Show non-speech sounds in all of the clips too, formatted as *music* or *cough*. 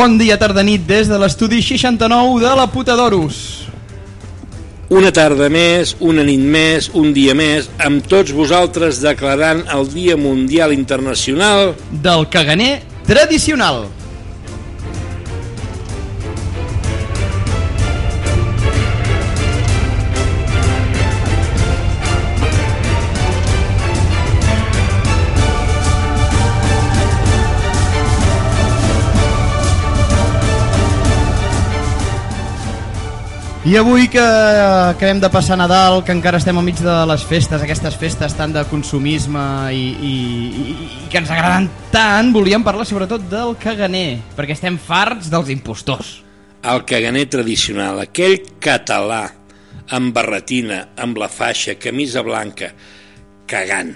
Bon dia, tarda, nit, des de l'estudi 69 de la Puta d'Oros. Una tarda més, una nit més, un dia més, amb tots vosaltres declarant el Dia Mundial Internacional Del caganer tradicional. I avui que acabem de passar Nadal, que encara estem al mig de les festes, aquestes festes tant de consumisme i, i, i, i que ens agraden tant, volíem parlar sobretot del caganer, perquè estem farts dels impostors. el caganer tradicional, aquell català amb barretina, amb la faixa, camisa blanca, cagant,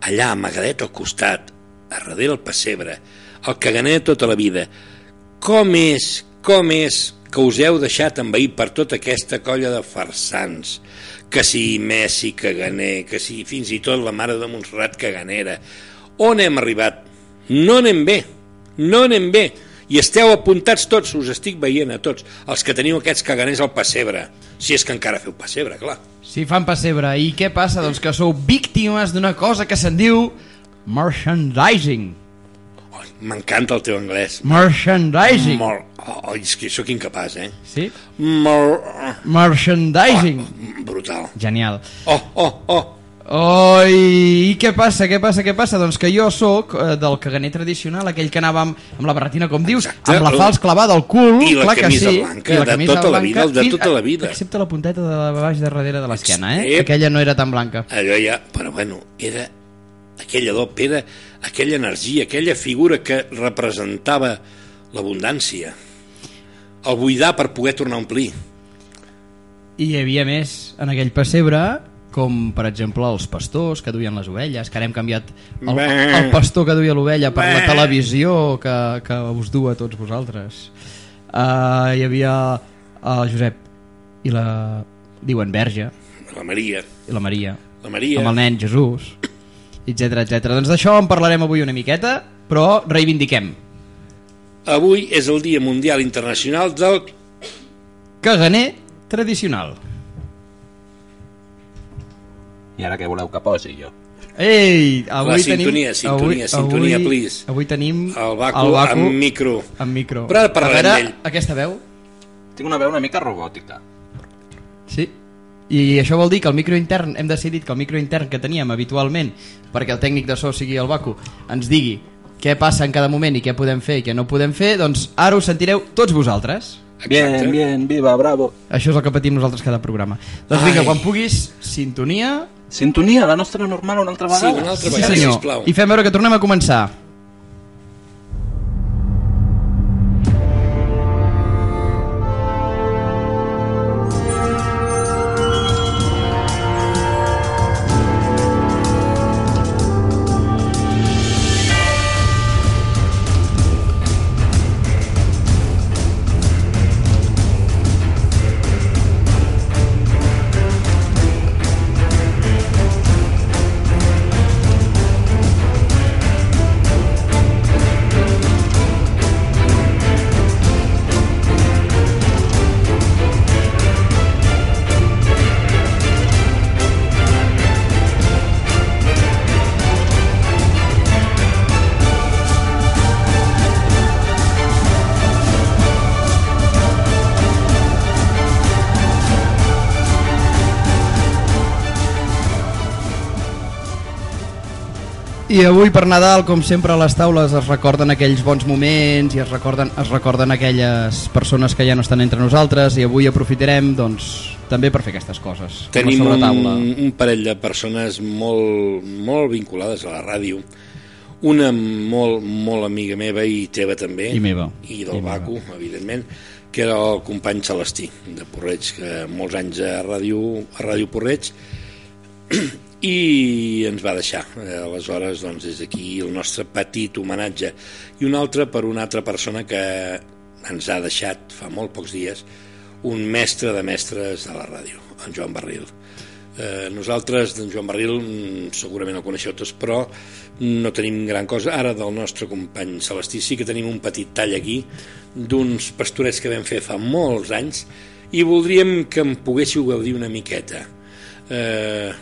allà amagadet al costat, a darrere el pessebre, el caganer tota la vida. Com és, com és que us heu deixat envair per tota aquesta colla de farsans? Que si Messi caganer, que si fins i tot la mare de Montserrat caganera. On hem arribat? No anem bé, no anem bé. I esteu apuntats tots, us estic veient a tots, els que teniu aquests caganers al pessebre. Si és que encara feu pessebre, clar. Si fan pessebre, i què passa? Doncs que sou víctimes d'una cosa que se'n diu merchandising. Oh, M'encanta el teu anglès. Merchandising. Molt... Oh, és que sóc incapaç, eh? Sí? Molt... Merchandising. Brutal. Genial. Oh, oh, oh. Oh, i, i què passa, què passa, què passa? Doncs que jo sóc eh, del caganer tradicional, aquell que anava amb, amb la barretina, com dius, Exacte. amb la fals clavada al cul, I la clar que camisa sí, blanca, i la de camisa tota la blanca, vida, el de tota la vida. Excepte la punteta de la baix de darrere de l'esquena, eh? Aquella no era tan blanca. Allò ja... Però bueno, era aquella dop, era aquella energia, aquella figura que representava l'abundància. El buidar per poder tornar a omplir. I hi havia més en aquell pessebre, com per exemple els pastors que duien les ovelles, que ara hem canviat el, el pastor que duia l'ovella per la televisió que, que us du a tots vosaltres. Uh, hi havia el Josep i la... diuen Verge, La Maria. i la Maria, La Maria. amb el nen Jesús, etc etc. Doncs d'això en parlarem avui una miqueta, però reivindiquem. Avui és el Dia Mundial Internacional del... Caganer tradicional. I ara què voleu que posi jo? Ei, avui La sintonia, tenim, sintonia, sintonia, avui, please. Avui tenim El Baco, amb micro. amb micro. Però ara parlarem A veure, d'ell. Aquesta veu? Tinc una veu una mica robòtica. Sí. I això vol dir que el micro intern, hem decidit que el micro intern que teníem habitualment, perquè el tècnic de so sigui el Baco, ens digui què passa en cada moment i què podem fer i què no podem fer, doncs ara ho sentireu tots vosaltres. Bien, bien, viva, bravo. Això és el que patim nosaltres cada programa. Doncs Ai. vinga, quan puguis, sintonia... Sintonia, la nostra normal una altra Sí, vegada? una altra Sí, vegada, senyor. sisplau. I fem veure que tornem a començar. I avui per Nadal, com sempre a les taules es recorden aquells bons moments i es recorden, es recorden aquelles persones que ja no estan entre nosaltres i avui aprofitarem doncs, també per fer aquestes coses. com a Tenim un, un parell de persones molt, molt vinculades a la ràdio. Una molt, molt amiga meva i teva també. I meva. I del I meva. Baco, evidentment, que era el company Celestí, de Porreig, que molts anys a Ràdio, a Ràdio Porreig, i ens va deixar. Eh, Aleshores, doncs, des d'aquí el nostre petit homenatge. I un altre per una altra persona que ens ha deixat fa molt pocs dies, un mestre de mestres de la ràdio, en Joan Barril. Eh, nosaltres, d'en Joan Barril, mm, segurament el coneixeu tots, però no tenim gran cosa. Ara del nostre company Celestí sí que tenim un petit tall aquí d'uns pastorets que vam fer fa molts anys i voldríem que em poguéssiu gaudir una miqueta. Eh,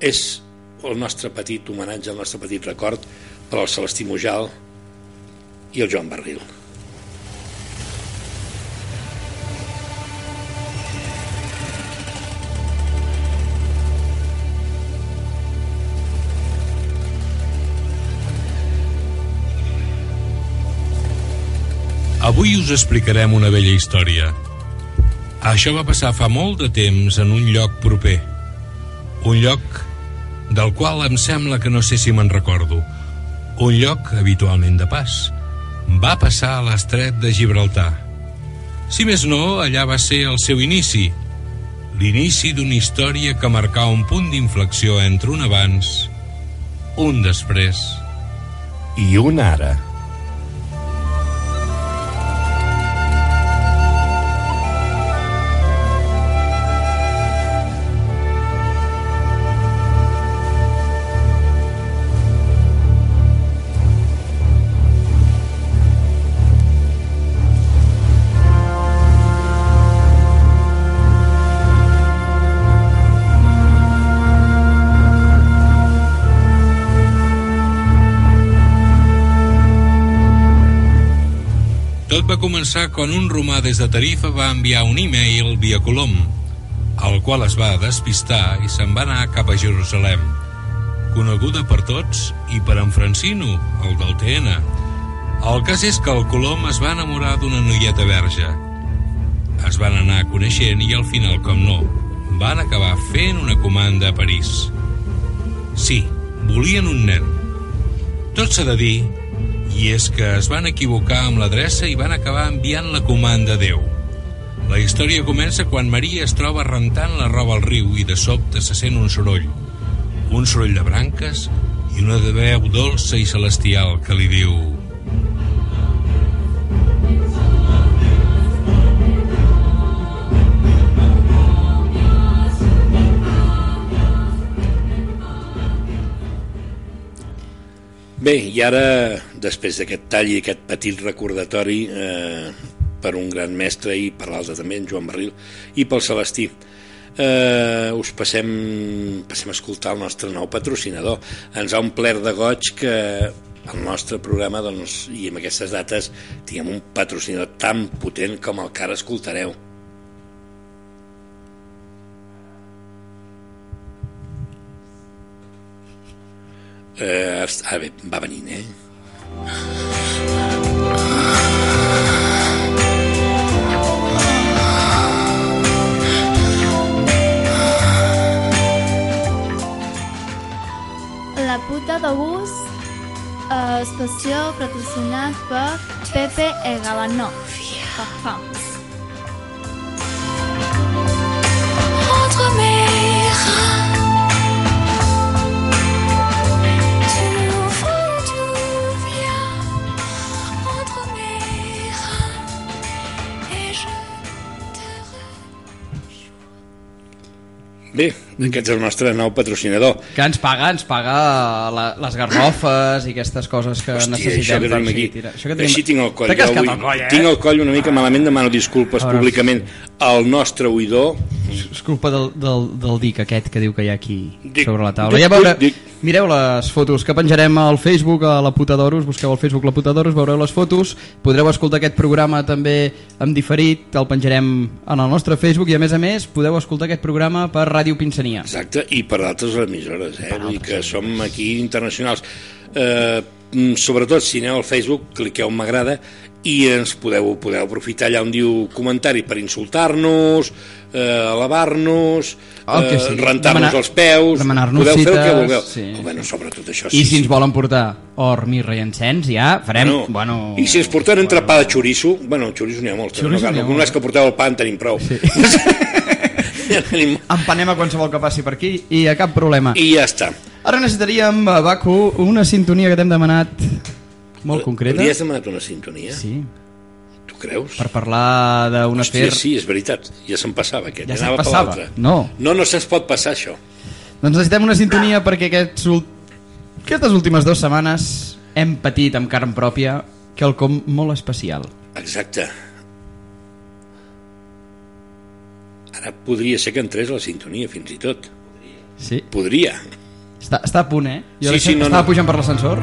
és el nostre petit homenatge, el nostre petit record per al Celestí Mujal i el Joan Barril. Avui us explicarem una vella història. Això va passar fa molt de temps en un lloc proper. Un lloc del qual em sembla que no sé si me'n recordo. Un lloc habitualment de pas. Va passar a l'estret de Gibraltar. Si més no, allà va ser el seu inici. L'inici d'una història que marcà un punt d'inflexió entre un abans, un després i un ara. Va començar quan un romà des de Tarifa va enviar un e-mail via Colom, el qual es va despistar i se'n va anar cap a Jerusalem, coneguda per tots i per en Francino, el del TN. El cas és que el Colom es va enamorar d'una noieta verge. Es van anar coneixent i al final, com no, van acabar fent una comanda a París. Sí, volien un nen. Tot s'ha de dir i és que es van equivocar amb l'adreça i van acabar enviant la comanda a Déu. La història comença quan Maria es troba rentant la roba al riu i de sobte se sent un soroll. Un soroll de branques i una veu dolça i celestial que li diu... Bé, i ara, després d'aquest tall i aquest petit recordatori eh, per un gran mestre i per l'altre també, en Joan Barril, i pel Celestí, eh, us passem, passem a escoltar el nostre nou patrocinador. Ens ha omplert de goig que el nostre programa, doncs, i en aquestes dates, tinguem un patrocinador tan potent com el que ara escoltareu. Eh, ara bé, va venint, eh? La puta d'obús, eh, estació patrocinat per Pepe el Gabanó. Fafams. Entre mes Bé, aquest és el nostre nou patrocinador. Que ens paga, ens paga la, les garrofes i aquestes coses que Hòstia, necessitem. això que tenim aquí. Això que tenim... Així tinc el coll. Avui. el coll, eh? Tinc el coll una mica malament, demano disculpes Ara. públicament al nostre oïdor. És culpa del, del, del dic aquest que diu que hi ha aquí Dic, sobre la taula. dic, ja veure, dic, mireu les fotos que penjarem al Facebook, a la puta d'Oros, busqueu al Facebook la puta d'Oros, veureu les fotos, podreu escoltar aquest programa també en diferit, el penjarem en el nostre Facebook i a més a més podeu escoltar aquest programa per Ràdio Pinsania. Exacte, i per altres emissores, eh? Vull dir que som aquí internacionals. Eh, mm, sobretot, si aneu al Facebook, cliqueu m'agrada i ens podeu, podeu aprofitar allà on diu comentari per insultar-nos, eh, alabar-nos, que eh, sigui. rentar-nos Demanar- els peus, podeu fer el que cites, vulgueu. sí. Oh, bueno, sobretot això I sí. si ens volen portar or, mirra i encens, ja farem... Bueno, Bueno, I si ens porten entrepà de xoriço, bueno, xoriço n'hi ha molts, Xoriço no, n'hi ha no, molt. només que porteu el pa en tenim prou. Sí. *laughs* ja tenim... Empanem a qualsevol que passi per aquí i a cap problema. I ja està. Ara necessitaríem, a Baku, una sintonia que t'hem demanat molt concreta. Li has demanat una sintonia? Sí. Tu creus? per parlar d'un Hòstia, afer... sí, és veritat. Ja se'm passava aquest. Ja se'n per passava. l'altre. No. No, no se'ns pot passar això. Doncs necessitem una sintonia perquè aquests, aquestes últimes dues setmanes hem patit amb carn pròpia quelcom molt especial. Exacte. Ara podria ser que entrés la sintonia, fins i tot. Sí. Podria. Està, està a punt, eh? Jo Sí, sí, sí, no, estava no. pujant per l'ascensor.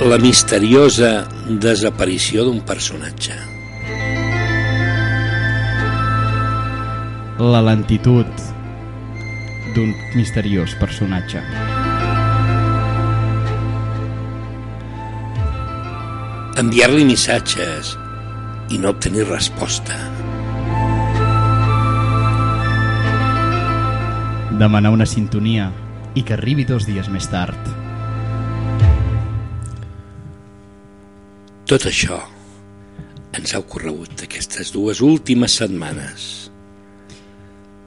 La misteriosa desaparició d'un personatge. La lentitud d'un misteriós personatge. Enviar-li missatges i no obtenir resposta. Demanar una sintonia i que arribi dos dies més tard. Tot això ens ha ocorregut aquestes dues últimes setmanes.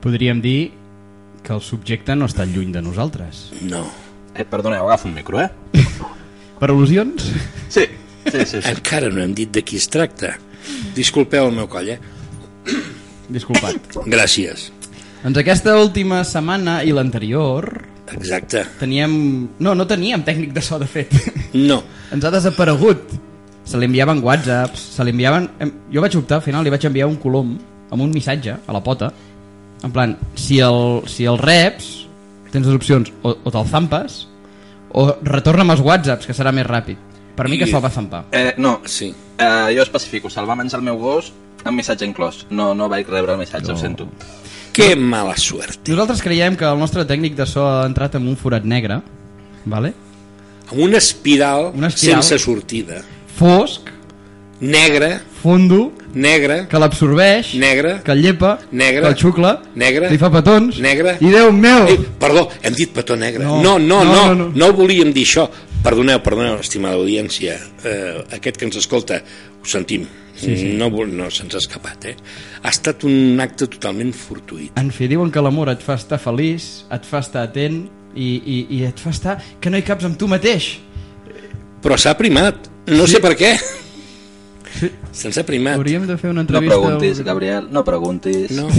Podríem dir que el subjecte no està lluny de nosaltres. No. Eh, perdoneu, agafo un micro, eh? Per al·lusions? Sí, sí, sí. sí. Encara no hem dit de qui es tracta. Disculpeu el meu coll, eh? Disculpat. Gràcies. doncs aquesta última setmana i l'anterior Exacte. teníem... No, no teníem tècnic de so, de fet. No. Ens ha desaparegut. Se li enviaven whatsapps, se li enviaven... Jo vaig optar, al final li vaig enviar un colom amb un missatge a la pota, en plan, si el, si el reps, tens dues opcions, o, o te'l zampes, o retorna'm els whatsapps, que serà més ràpid. Per mi que I- se'l va zampar. Eh, no, Sí. eh, jo especifico, se'l va menjar el meu gos amb missatge inclòs. No, no vaig rebre el missatge, No. ho sento. Que mala suerte. Nosaltres creiem que el nostre tècnic de so ha entrat en un forat negre, vale? Amb una espiral, Una espiral. sense sortida. fosc, Negra, fondo, negra, que l'absorbeix, Negre. que el llepa, Negre. que el xucla, Negre. li fa petons, Negre. i Déu meu! Ei, perdó, hem dit petó negre. No, No, no, no, no, no, no, volíem dir això. Perdoneu, perdoneu, estimada audiència. Eh, aquest que ens escolta, ho sentim. Sí, sí. No, no se'ns ha escapat, eh? Ha estat un acte totalment fortuït. En fi, diuen que l'amor et fa estar feliç, et fa estar atent i, i, i et fa estar que no hi caps amb tu mateix. Però s'ha primat. No Sí. sé per què. Sí. Se'ns ha primat. Hauríem de fer una No entrevista... preguntis, al- Gabriel, no preguntis. No,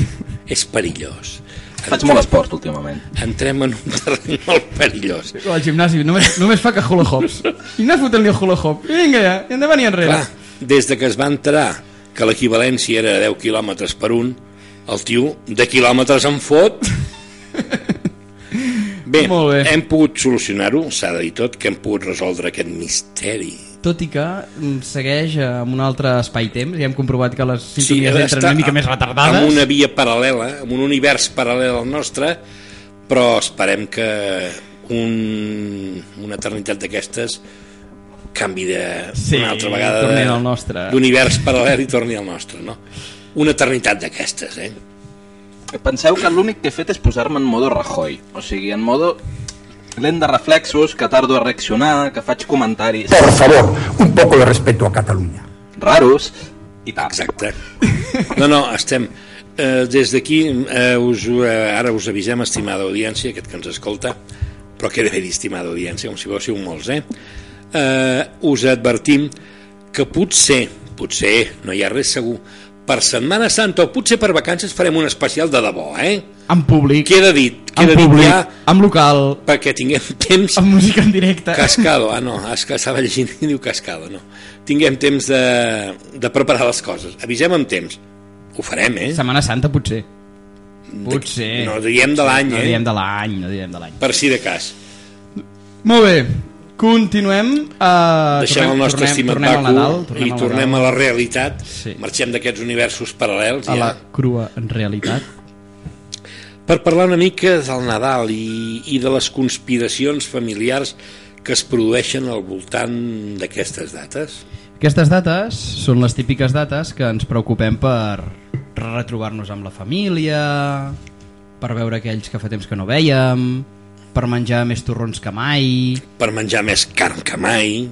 és perillós. Faig molt esport últimament. Entrem en un terreny molt perillós. Al gimnàs només, només fa que hula hops. I anar fotent-li el hula hop. Vinga ja, i endavant i enrere. Clar, des de que es va entrar que l'equivalència era 10 quilòmetres per un, el tio de quilòmetres en fot. *laughs* Bé, bé. hem pogut solucionar-ho, s'ha de dir tot, que hem pogut resoldre aquest misteri. Tot i que mm, segueix eh, amb un altre espai-temps i hem comprovat que les Sí, sintonies entren està una mica més retardades. Amb una via paral·lela, amb un univers paral·lel al nostre, però esperem que un, una eternitat d'aquestes canvi de Sí, una altra vegada torni de- al nostre. d'univers paral·lel i torni al nostre no? una eternitat d'aquestes eh? Penseu que l'únic que he fet és posar-me en modo Rajoy. O sigui, en modo lent de reflexos, que tardo a reaccionar, que faig comentaris Por favor, un poco de respeto a Cataluña. raros i tal. exacte no, no, estem eh, des d'aquí eh, us, eh, ara us avisem estimada audiència, aquest que ens escolta però bé dir estimada audiència com si fóssiu molts eh? Eh, us advertim que potser potser, no hi ha res segur per Setmana Santa o potser per vacances farem un especial de debò eh? En públic, queda dit, en queda dit públic, ja amb local, perquè tinguem temps amb música en directe. Cascado, ah no, és que estava llegint i diu Cascado, no. Tinguem temps de, de preparar les coses. Avisem amb temps. Ho farem, eh? Setmana Santa potser. Potser. No diem de l'any, No eh? diem de l'any, no diem de l'any. Per si de cas. Molt bé, continuem. Uh, Deixem el nostre tornem, tornem al Paco Nadal, i al tornem a la realitat. Sí. Marxem d'aquests universos paral·lels a ja. la crua en realitat. per parlar una mica del Nadal i, i de les conspiracions familiars que es produeixen al voltant d'aquestes dates. Aquestes dates són les típiques dates que ens preocupem per retrobar-nos amb la família, per veure aquells que fa temps que no vèiem, per menjar més torrons que mai, Per menjar més carn que mai.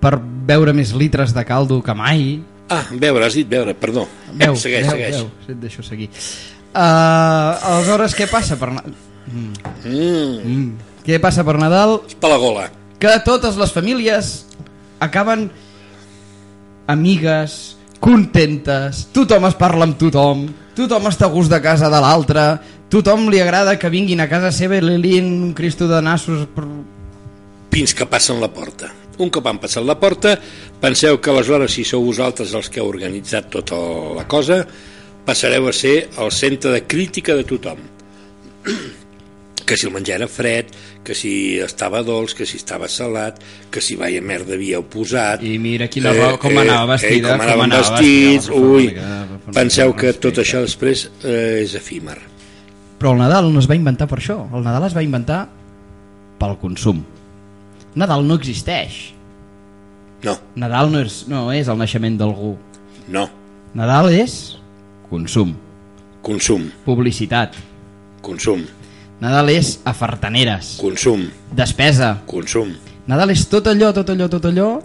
per beure més litres de caldo que mai. Ah, veure, has dit veure, perdó. Veu, segueix, veu, segueix. Veu, si et deixo seguir. Uh, aleshores, què passa per Nadal? Mm, Què passa per Nadal? per la gola. Que totes les famílies acaben amigues, contentes, tothom es parla amb tothom, tothom està a gust de casa de l'altre, tothom li agrada que vinguin a casa seva i li liïn un cristo de nassos... Per... fins que passen la porta. Un cop han passat la porta, penseu que aleshores, si sou vosaltres els que heu organitzat tota la cosa, passareu a ser el centre de crítica de tothom. Que si el menjar era fred, que si estava dolç, que si estava salat, que si vaia merda havíeu posat... I mira quina roba, com anava vestida, Eh, com anaven anava vestits, vestida, per ui, fer penseu que tot això després eh, és efímer. Però el Nadal no es va inventar per això. El Nadal es va inventar pel consum. Nadal no existeix. No, Nadal no és, no és el naixement d'algú. no, Nadal és consum, consum, publicitat. consum, Nadal és afartaneres, consum, despesa. consum. Nadal és tot allò, tot allò, tot allò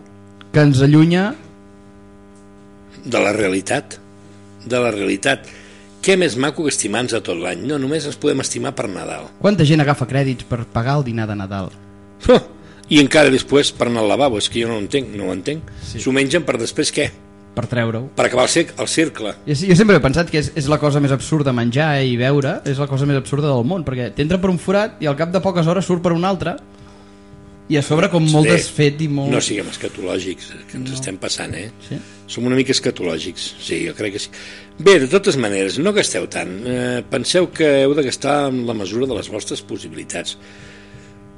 que ens allunya de la realitat de la realitat què més maco que estimar-nos a tot l'any? No, només ens podem estimar per Nadal. Quanta gent agafa crèdits per pagar el dinar de Nadal? oh, i encara després per anar al lavabo és que jo no ho entenc, no ho entenc. S'ho mengen per després què? Per treure-ho. per acabar el, cir- el cercle Jo, jo sempre he pensat que és, és la cosa més absurda menjar i beure, és la cosa més absurda del món, perquè t'entra per un forat i al cap de poques hores surt per un altre i a sobre com molt desfet i molt... no siguem escatològics que ens no. estem passant eh? Sí? som una mica escatològics sí, jo crec que sí bé, de totes maneres, no gasteu tant eh, penseu que heu de gastar en la mesura de les vostres possibilitats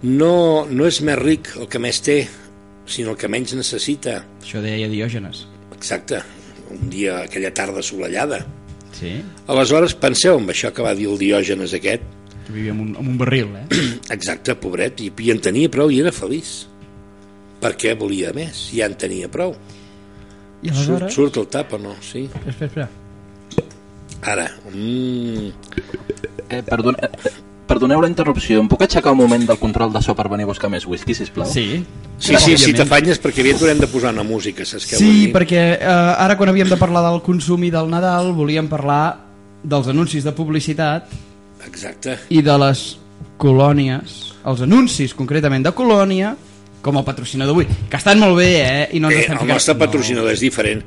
no, no és més ric el que més té sinó el que menys necessita Això deia Diògenes. Exacte, un dia, aquella tarda assolellada. Sí? Aleshores, penseu en això que va dir el Diògenes aquest. Vivia en un, en un barril, eh? *clears throat* Exacte, pobret, i, i en tenia prou i era feliç. Perquè volia més, ja en tenia prou. I Surt, aleshores... surt el tap o no? Sí. Espera, espera. Ara, mm, Eh, perdone, eh, perdoneu la interrupció, em puc aixecar un moment del control de so per venir a buscar més whisky, sisplau? Sí. sí, sí, si t'afanyes, perquè aviat haurem de posar una música, saps què Sí, perquè eh, ara quan havíem de parlar del consum i del Nadal volíem parlar dels anuncis de publicitat Exacte. i de les colònies, els anuncis concretament de colònia, com el patrocinador avui, que estan molt bé, eh? I no ens Eh, estem el ficant- nostre patrocinador és diferent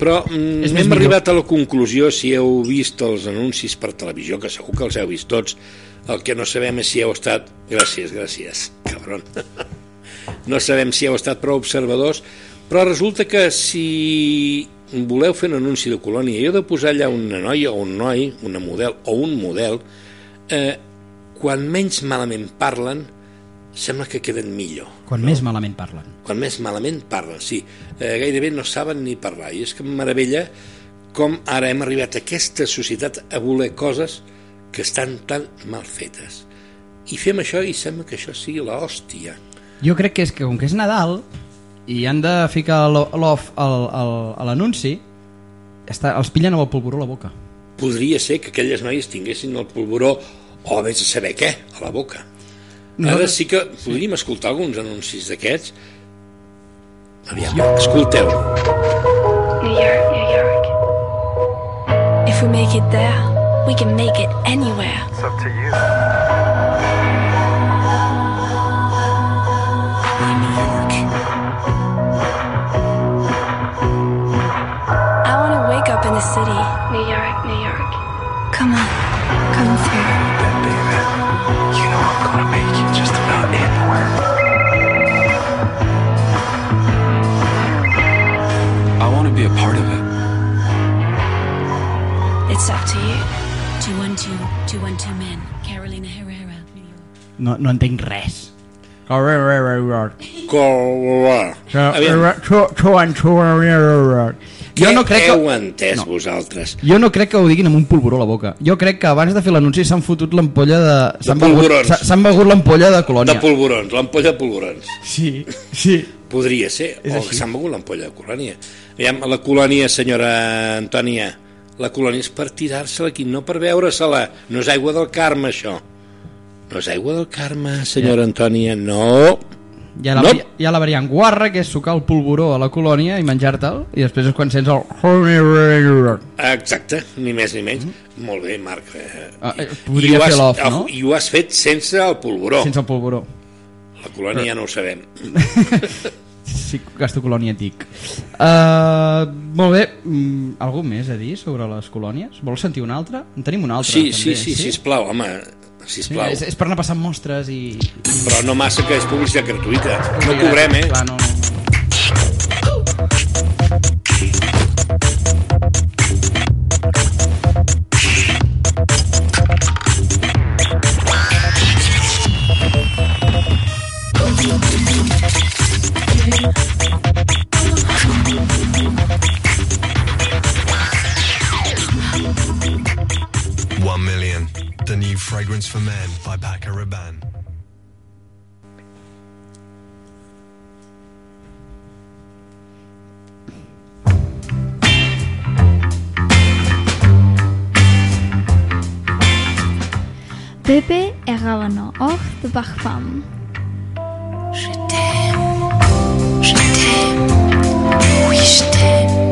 però mm, És hem millor. arribat a la conclusió si heu vist els anuncis per televisió que segur que els heu vist tots el que no sabem és si heu estat gràcies, gràcies, cabron *laughs* no sabem si heu estat prou observadors però resulta que si voleu fer un anunci de colònia i heu de posar allà una noia o un noi una model o un model eh, quan menys malament parlen sembla que queden millor Quan més malament parlen. quan més malament parlen, sí. Eh, gairebé no saben ni parlar. I és que meravella com ara hem arribat a aquesta societat a voler coses que estan tan mal fetes. I fem això i sembla que això sigui l'hòstia. Jo crec que és que com que és Nadal i han de ficar lo- l'off a l'anunci, els pillen amb el polvoró a la boca. Podria ser que aquelles noies tinguessin el polvoró o vés a saber què, a la boca. Ara Nosaltres- sí que podríem escoltar alguns anuncis d'aquests. Aviam, escolteu. New York, New York. If we make it there, we can make it anywhere. It's up to you. No, no entenc res. Jo no crec heu que... entès No. vosaltres? Jo no crec que ho diguin amb un polvoró a la boca. Jo crec que abans de fer l'anunci s'han fotut l'ampolla de... s'han begut- begut l'ampolla de De colònia. polvorons, l'ampolla de polvorons. Sí, sí. Podria ser, És o que s'han begut l'ampolla de colònia. Aviam, la colònia, senyora Antònia, la colònia és per tirar-se-la aquí, no per veure-se-la. No és aigua del Carme, això. No és aigua del Carme, senyora Antònia, no. Hi ha, la, No. hi ha la variant guarra, que és sucar el polvoró a la colònia i menjar-te'l, i després és quan sents el... Exacte, ni més ni menys. Molt bé, Marc. Eh, Ah, eh, I podria fer l'off, ah, no? I ho has fet sense el polvoró. Sense el polvoró. La colònia ja no ho sabem. *laughs* Sí, gasto colònia tic. Uh, molt bé, mm, algú més a dir sobre les colònies? Vols sentir una altra? En tenim una altra, Sí, també. sí, sí, sisplau, home, Sí, sisplau. és, és per anar passant mostres i... Però no massa que és publicitat gratuïta. No cobrem, eh? Clar, no, no. Fragrance for men by Paco Rabanne. Pepe et Ravenant, hors de parfum. Je t'aime. Je t'aime. Oui, je t'aime.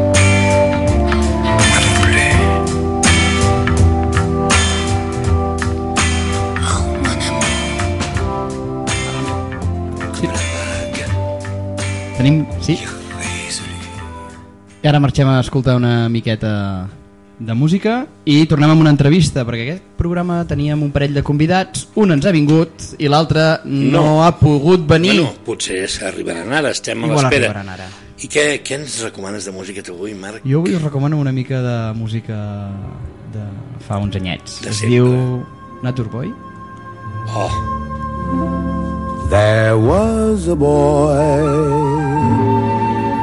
Tenim... Sí? I ara marxem a escoltar una miqueta de música i tornem amb una entrevista, perquè aquest programa teníem un parell de convidats, un ens ha vingut i l'altre no. No. ha pogut venir. Bueno, potser s'arribaran ara, estem a l'espera. arribaran. I què, què ens recomanes de música tu avui, Marc? Jo avui us recomano una mica de música de fa uns anyets. De es sempre. diu Nature Boy. Oh, There was a boy,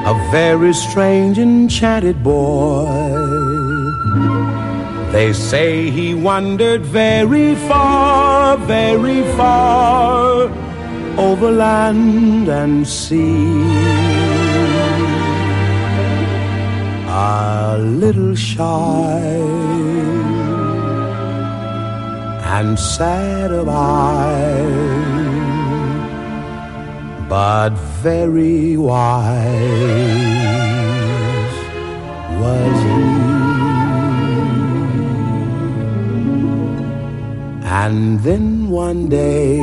a very strange, enchanted boy. They say he wandered very far, very far, over land and sea. A little shy and sad of eye but very wise was he. And then one day,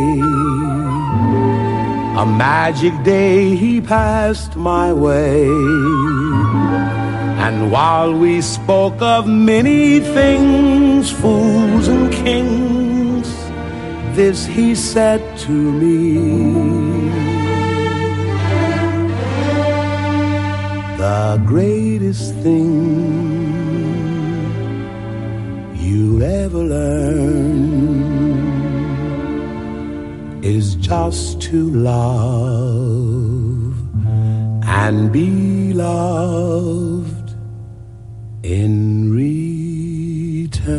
a magic day, he passed my way. And while we spoke of many things, fools and kings, this he said to me. The greatest thing you'll ever learn is just to love and be loved in return.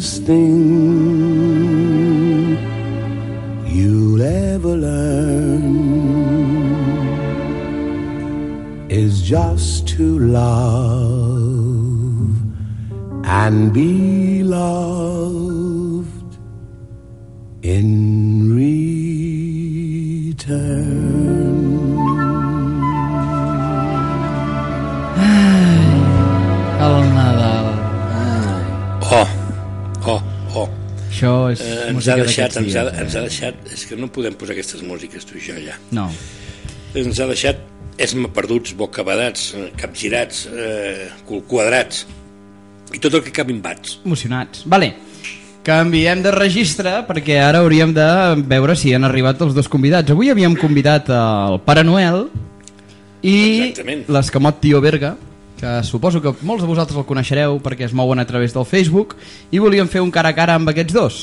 Greatest thing you'll ever learn is just to love and be loved ens ha deixat, ens ha, ens ha eh? deixat... És que no podem posar aquestes músiques, tu i jo, ja. No. Ens ha deixat esma perduts, bocabadats, eh, capgirats, eh, quadrats, i tot el que cabimbats. Emocionats. Vale. Canviem de registre perquè ara hauríem de veure si han arribat els dos convidats. Avui havíem convidat el Pare Noel i l'escamot Tio Berga, que suposo que molts de vosaltres el coneixereu perquè es mouen a través del Facebook i volíem fer un cara a cara amb aquests dos.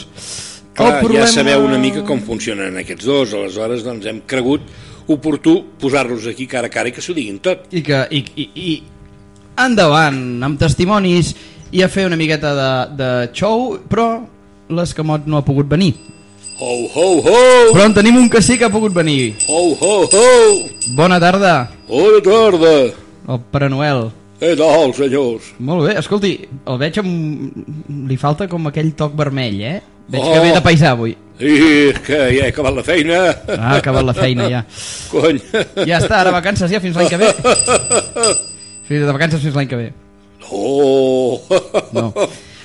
Clar, El problema- ja sabeu una mica com funcionen aquests dos, aleshores doncs hem cregut oportú posar-los aquí cara a cara i que s'ho diguin tot. I que, i, i, i endavant, amb testimonis i a fer una miqueta de, de show, però l'escamot no ha pogut venir. Ho, ho, ho! Però en tenim un que sí que ha pogut venir. Ho, ho, ho! Bona tarda, Bona tarda! el Pare Noel. Què tal, senyors? Molt bé, escolti, el veig amb... li falta com aquell toc vermell, eh? Veig Oh. que ve de paisà avui. I que ja he acabat la feina. Ah, ha acabat la feina ja. *laughs* Cony. Ja està, ara vacances ja fins l'any que ve. Fins de vacances fins l'any que ve. Oh! No.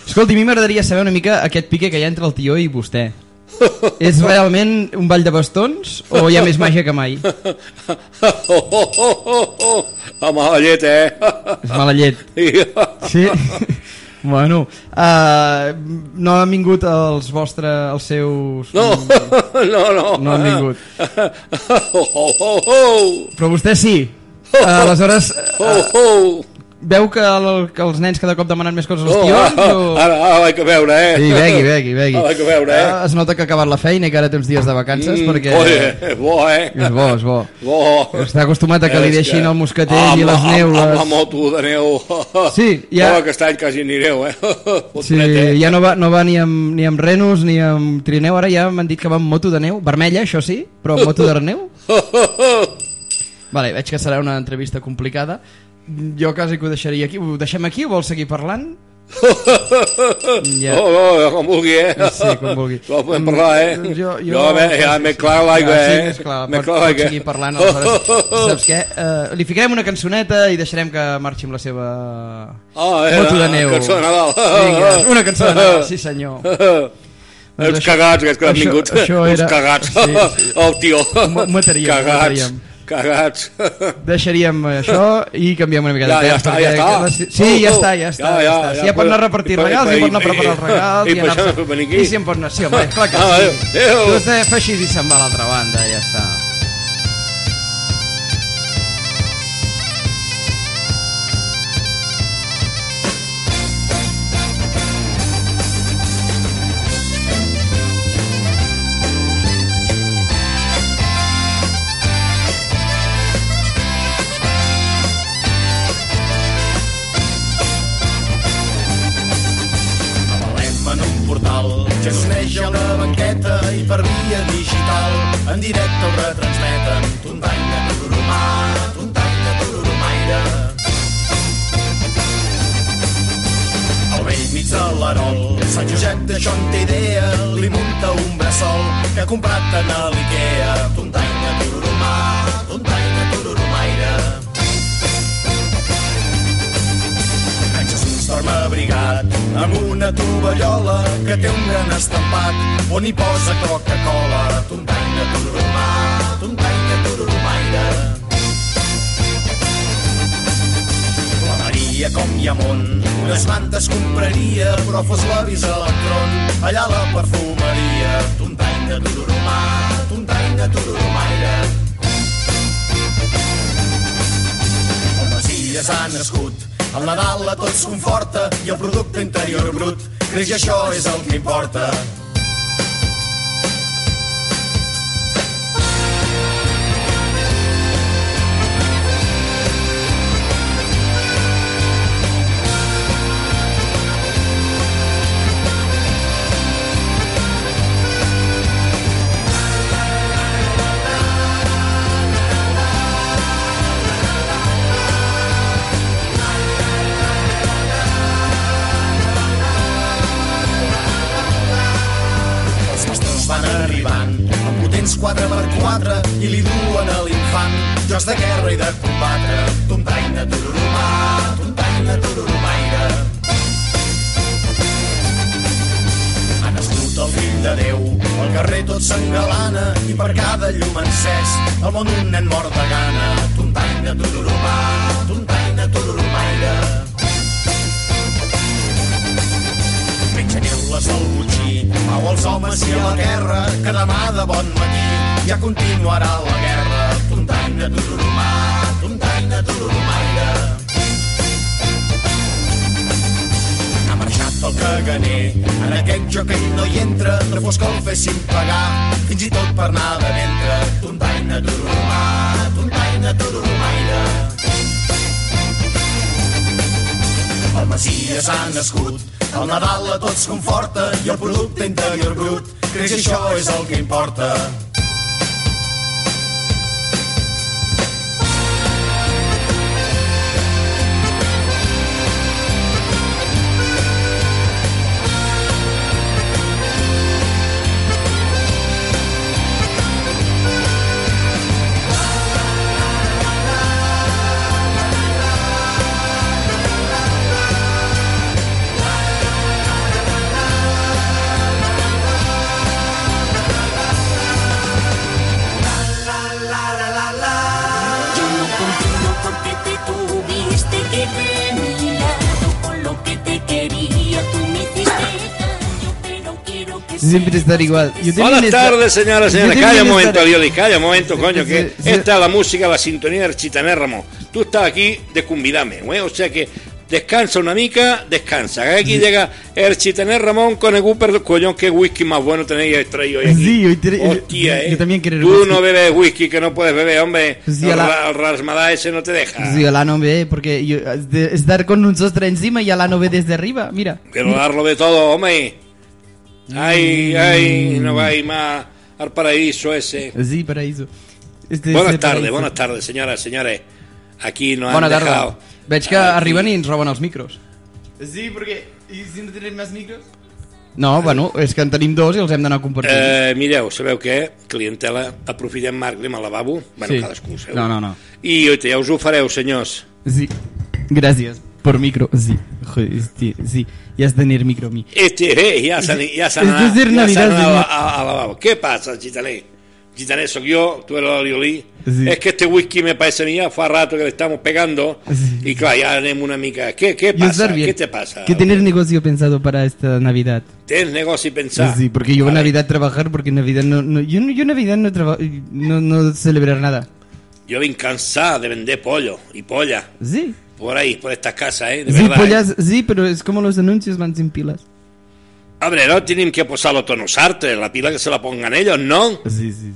Escolti, a mi m'agradaria saber una mica aquest pique que hi ha entre el tió i vostè. *laughs* És realment un ball de bastons o hi ha més màgia que mai? Oh, oh, oh, oh, oh. Mala llet, eh? És mala llet. Sí? *laughs* Bueno, uh, no han vingut els vostres, els seus... No, no, no. No han vingut. Oh, oh, oh, oh. Però vostè sí. Uh, aleshores, Oh, uh, oh. Veu que, el, que els nens cada cop demanen més coses als Oh, tions? ara, O... ara, ara a veure, eh? Sí, begui, begui, begui. Ara a veure, eh? Uh, es nota que ha acabat la feina i que ara té uns dies de vacances Mm, perquè... Oye, bo, eh? És bo, és bo. Bo. Està acostumat a que li És deixin que el moscatell amb i les la- amb- neules. Amb la moto de neu. *laughs* Sí, ja- Oh, aquest any quasi anireu, eh? *laughs* Sí, ja no va, no va ni amb, ni amb renos ni amb trineu, ara ja m'han dit que va amb moto de neu, vermella, això sí, però amb moto de *laughs* neu. Vale, veig que serà una entrevista complicada. Jo quasi que ho deixaria aquí. Ho deixem aquí o vol seguir parlant? *laughs* Ja. Oh, oh, com vulgui, eh? Sí, com vulgui. *laughs* No podem parlar, eh? Jo, jo... jo m'he- ja m'he clar l'aigua, eh? Sí, més clar, M'he clar l'aigua. seguir parlant. Aleshores, *laughs* saps què? Uh, li ficarem una cançoneta i deixarem que marxi amb la seva Ah, eh, moto de neu. cançó de Nadal. Vinga, una cançó de Nadal, sí senyor. Els Doncs això- cagats, aquests que han vingut. això Els cagats. sí, El tio. Mataríem, Cagats. mataríem. Cagats. *laughs* Deixaríem això i canviem una mica de Ja, ja temps. està, perquè ja està. que la- Sí, ja Oh, està, ja està. Ja, Ja, ja, està. ja Si ja pot anar a repartir i- regals, *laughs* i- i pot anar a preparar els regals, i i per anar-se- això venir aquí. I si em pot anar... Sí, home, clar que sí. adéu, adéu. Vostè fa així i se'n va a l'altra banda, ja està. I això és el que importa. Nadal a tots conforta i el producte interior brut creix i això és el que importa. Siempre estar igual. Buenas esta- tardes, señoras y señores. Calla un estar- momento, Alioli, calla un momento, coño, que sí, sí. esta es la música, la sintonía del Chitaner Ramón. Tú estás aquí de convidarme, güey, o sea que descansa una mica, descansa. Aquí llega el Chitaner Ramón con el Cooper, coño, qué whisky más bueno tenéis traído hoy aquí. Sí, hoy te- Hostia, yo- eh. yo también quiero Tú whisky. no bebes whisky que no puedes beber, hombre. Sí, el, a la- ra- el rasmadá ese no te deja. Sí, la no ve, porque yo, de estar con un sostre encima y la no ve desde arriba, mira. Pero darlo de todo, hombre. Mm. Ay, ay, no vais más al paraíso ese. Sí, paraíso. Este Buenas el tardes, buenas tardes, señoras, señores. Aquí nos Bona han tarda. dejado. Veig que Aquí. arriben i ens roben els micros. Sí, perquè... I si no tenim més micros? No, bueno, és que en tenim dos i els hem d'anar compartint. Eh, mireu, sabeu què? Clientela, aprofitem Marc, anem al lavabo. Bueno, Sí. cadascú, seu. No, no, no. I oita, ja us ho fareu, senyors. Sí. Gràcies. Por micro, sí. Joder, sí, sí. Ya has tener micro a mí. Este, eh, ja s'han ja s'han Esto es anat, de ja Navidad, a- a-. Què passa, gitaner? Gitaner soy yo, tú eres el aliolí. Sí. Es que este whisky me parece a mí ya fa rato que le estamos pegando. Y claro, ya tenemos una mica. ¿Qué, qué pasa? ¿Qué te pasa? ¿Qué tener negocio pensado para esta Navidad? ¿Tienes negocio y pensar? Sí, porque yo a. Navidad trabajar porque en Navidad no, no yo, yo en Navidad no, traba- no, no celebrar nada. Yo vine cansado de vender pollo y polla. Sí. Por ahí, por estas casas, ¿eh? De Sí, verdad. pollas, ¿eh? sí, pero es como los anuncios van sin pilas. Hombre, no tienen que posarlo todos los artes, la pila que se la pongan ellos, ¿no? Sí, sí, sí.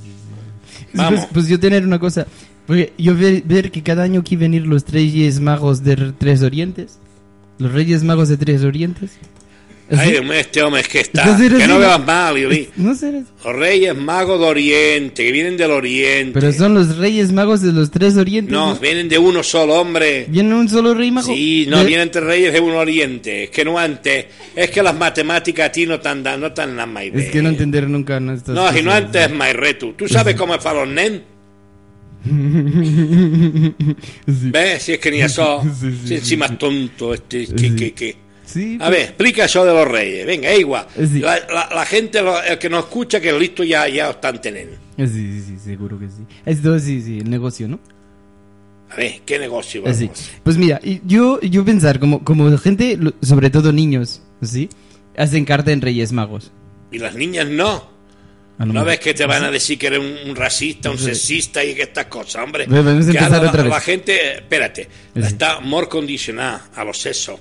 Vamos. Pues, pues yo tener una cosa, porque yo ver, ver que cada año aquí venir los Reyes Magos de Tres Orientes, los Reyes Magos de Tres Orientes. Ay. Dios mío, este hombre es que está. Que no bebas mal, Lioli. No sé, Los reyes magos de Oriente, que vienen del Oriente. pero son los Reyes Magos de los Tres Orientes. No, vienen de uno solo, hombre. ¿Viene un solo Rey Mago? Sí, no, De- vienen tres reyes de un Oriente. Es que no antes. Es que las matemáticas a ti no tan dan, no tan dan más Es que no entender nunca no estas No, si no antes es reto. ¿Tú sabes cómo es para los nen? Sí. *laughs* ¿Ves? Si es que ni eso. Sí, sí, si encima es tonto este. Que, que, que. Sí, A ver, explica eso de los reyes. Venga, es igual. Sí. La, la- la gente, lo- el que nos escucha, que listo ya, ya están teniendo. Sí, sí, sí, seguro que sí. Esto sí, sí, el negocio, ¿no? A ver, ¿qué negocio vamos? Pues mira, yo, yo pensar, como, como gente, sobre todo niños, ¿sí? Hacen carta en Reyes Magos. Y las niñas no. ¿No me- ves que te van a decir que eres un, un racista, un Sí. sexista y que estas cosas, hombre? Vamos a Que empezar la, otra vez. la gente, espérate, Sí. está muy condicionada a los sexos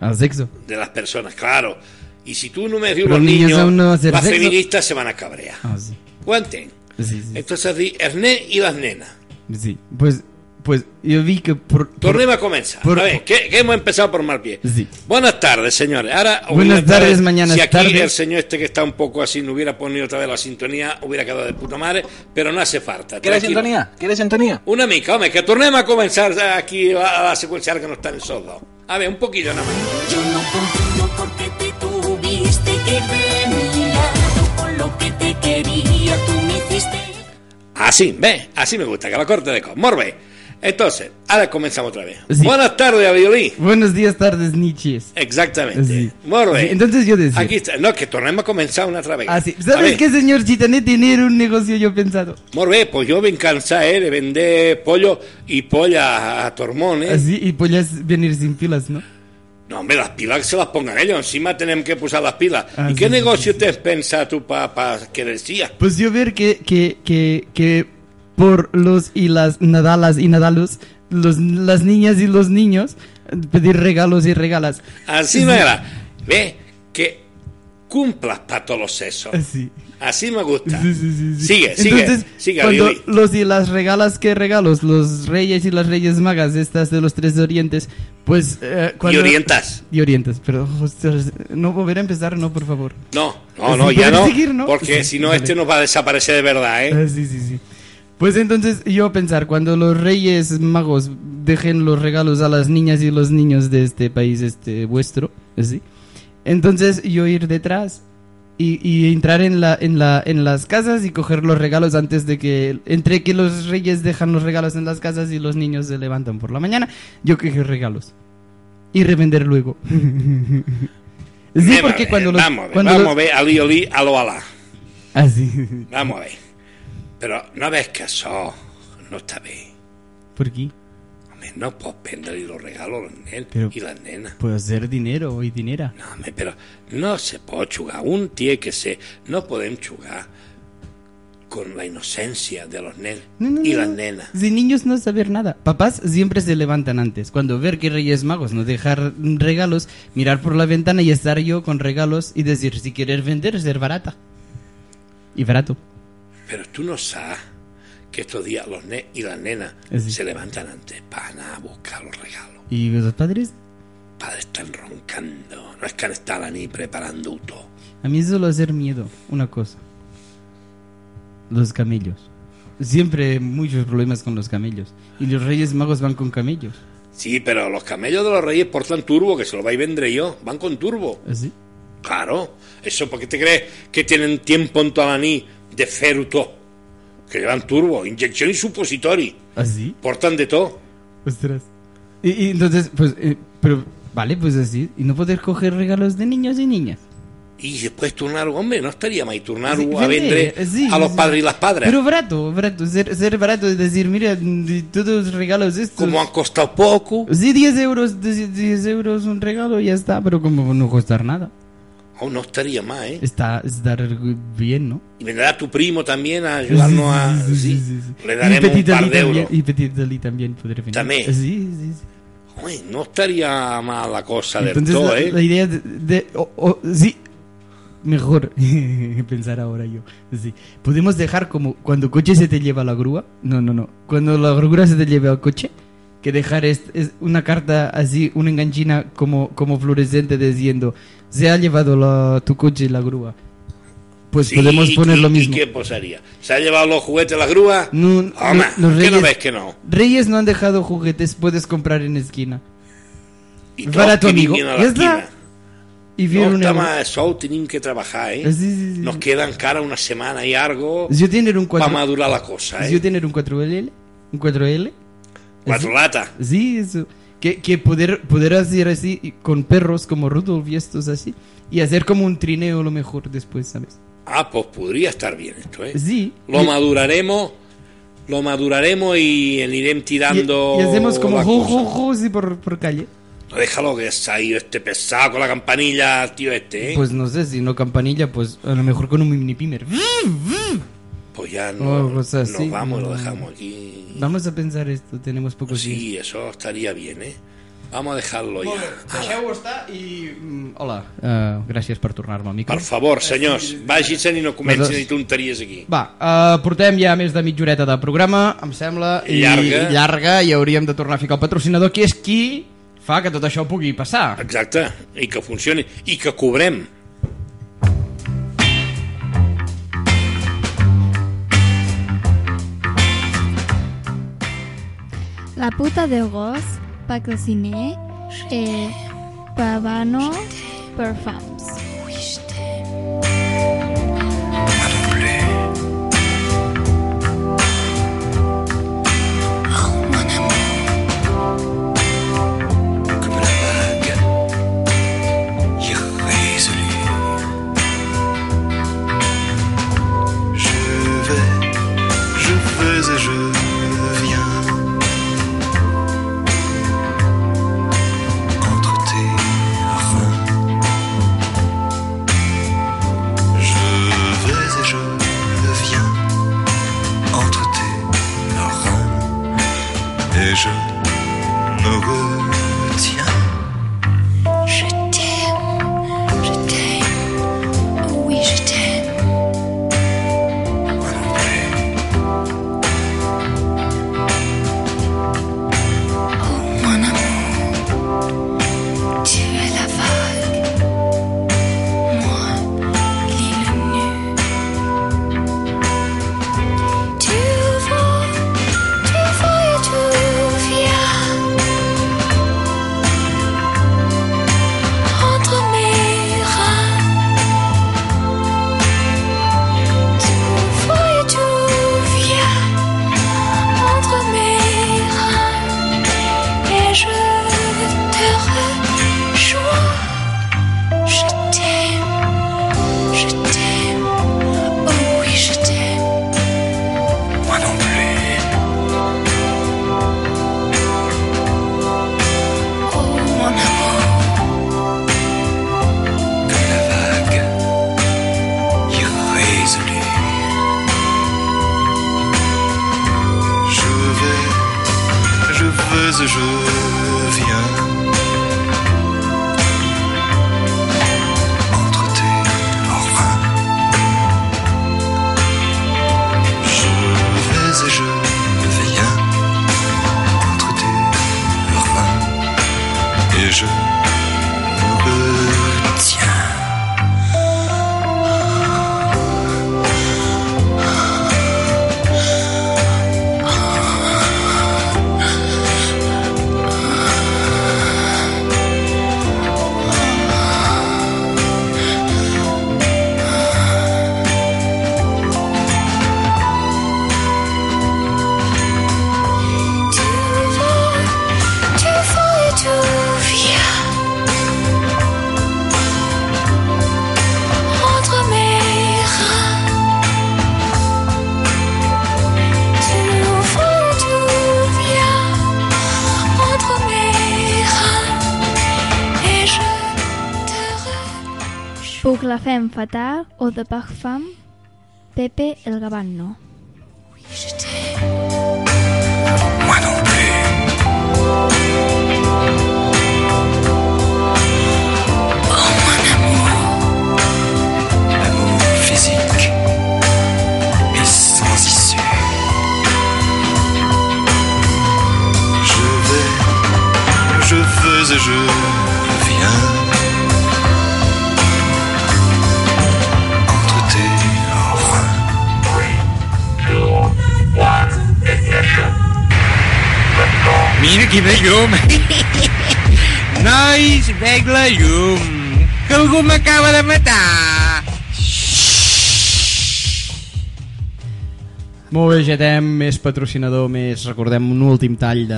Al sexo. de las personas, claro. Y si tú no me dices los niños aún no las sexo. feministas se van a cabrear. Ah, sí. ¿Cuenten? Sí, sí. Entonces, di Ernest y las nenas. Sí. Pues, pues yo vi que por... por- Tornemos a comenzar. por- a ver, que, que hemos empezado por mal pie. Sí. Buenas tardes, señores. Ahora, Buenas tardes, vez, mañanas Si aquí tardes. el señor este que está un poco así no hubiera ponido otra vez la sintonía, hubiera quedado de puta madre, pero no hace falta. ¿Quieres sintonía? ¿Quieres sintonía? Una mica, hombre, que tornemos a comenzar aquí a, a la secuencial que no están en esos dos. A ver, un poquillo nada más. Yo no comprendo por qué te tuviste que de con lo que te quería. Tú me hiciste Así, ve, así me gusta, que la corte de con. Morbe. Entonces, ahora comenzamos otra vez. Sí. Buenas tardes, Aviolí. Buenos días, tardes, niches. Exactamente. Sí. Morbe. Entonces yo decía- Aquí está. No, que tornemos a comenzar una otra vez. Ah, sí. ¿Sabes qué, señor Chitané? Tener un negocio yo pensado. Morbe, pues yo ven cansado eh, de vender pollo y polla a tormones. Así, y podías venir sin pilas, ¿no? No, hombre, las pilas que se las pongan ellos. Encima tenemos que usar las pilas. Ah, ¿Y qué negocio te pensado tú para que decía? Pues yo ver que, que, que, que por los y las nadalas y nadalos, los, las niñas y los niños, pedir regalos y regalas. Así Sí. no era. Ve, que cumplas para todos los sesos. Así. Así me gusta. Sí, sí, sí. Sigue, sigue, Entonces, sigue, cuando los y las regalas que regalos, los reyes y las reyes magas, estas de los tres de orientes, pues... eh, cuando- Y orientas. Y orientas, pero no volver a empezar, no, por favor. No, no, no, ya no, seguir, ¿no? porque si no vale. este nos va a desaparecer de verdad, ¿eh? Ah, sí, sí, sí. Pues entonces yo pensar, cuando los reyes magos dejen los regalos a las niñas y los niños de este país este vuestro, ¿sí? entonces yo ir detrás y, y entrar en, la, en, la, en las casas y coger los regalos antes de que, entre que los reyes dejan los regalos en las casas y los niños se levantan por la mañana, yo coger regalos y revender luego. *laughs* sí, porque cuando los... Vamos a ver, cuando vamos los- a ver, ali, ali, alo, alá. Ah, sí. Vamos a ver. Però no ves que això no està bé. ¿Por qué? No pots prendre-li els regalos als nens Però- i les nenes. Puedo hacer dinero y dinera. No, home, però no se pot jugar. Un tiene que ser... No podem jugar con la inocencia de los nenes No, no, y no, las nenas. De niños no saber nada. Papás siempre se levantan antes. Cuando ver que Reyes Magos no dejar regalos, mirar por la ventana y estar yo con regalos y decir, si quieres vender, ser barata. Y barato. Pero tú no sabes que estos días los nenes y las nenas se levantan antes para a buscar los regalos. ¿Y los padres? Padres están roncando. No es que han estado ni preparando todo. A mí solo hacer miedo. Una cosa. Los camellos. Siempre muchos problemas con los camellos. Y los Reyes Magos van con camellos. Sí, pero los camellos de los reyes portan turbo, que se los vais a vender yo. Van con turbo. ¿Así? Claro. Eso, ¿por qué te crees que tienen tiempo en toda la nit de fer-ho tot? Que llevan turbo, inyección y supositori. ¿Así? Portan de todo. Ostras. Y, y entonces, pues, eh, pero, vale, pues así. Y no poder coger regalos de niños y niñas. Y después turnar, hombre, no estaría mal turnar Sí, a vender, sí, a los sí. padres y las padres. Pero barato, barato. Ser, ser barato es decir, mira, todos los regalos estos. Como han costado poco, Sí, 10 euros, 10 10 euros un regalo y ya está. Pero como no costar nada. Aún no estaría mal, ¿eh? Está, estar bien, ¿no? Y vendrá a tu primo también a ayudarnos a... Sí, sí, sí, sí. Le Y daremos un Petit par de también, euros. Y Petit Ali también podría venir. También. Sí, sí, sí. Uy, no estaría mal la cosa del Entonces todo, la, ¿eh? la idea de, de- o- o- sí, mejor *laughs* pensar ahora yo. Sí. Podemos dejar como cuando coche se te lleva la grúa. No, no, no. Cuando la grúa se te lleva al coche, que dejar es, es una carta así, una enganchina como, como fluorescente diciendo se ha llevado la- tu coche la grúa. Pues Sí, podemos ¿y- poner y- lo ¿Y mismo. qué pasaría? ¿Se ha llevado los juguetes la grúa? No, Hombre, lo- los ¿qué no reyes- ves que no? Reyes no han dejado juguetes, puedes comprar en esquina. Y todos que amigo. a Ya está. l'esquina. Y No està euro. mal, sol tenim que trabajar, eh? Sí, sí, sí. Nos queda encara una setmana i algo Yo tener un para cuatro, madurar la cosa, yo eh? tener un 4L, un 4L. Cuatro lata. Sí, eso. Que, que poder, poder hacer así y con perros como Rudolf y estos así. Y hacer como un trineo lo mejor después, ¿sabes? Ah, pues podría estar bien esto, eh? Sí. Lo Y- maduraremos, lo maduraremos y iremos Y, tirando y hacemos como jo, así por, por calle. No, déjalo que se ha ido este pesado con la campanilla, tío este, ¿eh? Pues no sé, si no campanilla, pues a lo mejor con un mini pimer. Pues ya no, Oh, cosas así. nos vamos, lo dejamos aquí. Vamos a pensar esto, tenemos pocos días. Sí, eso estaría bien, ¿eh? Vamos a dejarlo ja. Deixeu-ho estar i... mm, Hola, uh, gràcies per tornar-me al micro. Per favor, senyors, vagin-se'n i no comencin ni tonteries aquí. Va, uh, portem ja més de mitja horeta de programa, em sembla, i Llarga. i llarga, i hauríem de tornar a ficar el patrocinador, que és qui fa que tot això pugui passar. Exacte, i que funcioni, i que cobrem. La puta de gos, patrociné et Pavano Perfumes. Fatal o de Parfum, Pepe el Gabanno. Mira quina llum! *laughs* Nois, veig la llum! Que algú m'acaba de matar! Molt bé, GTM, més patrocinador, més, recordem, un últim tall de,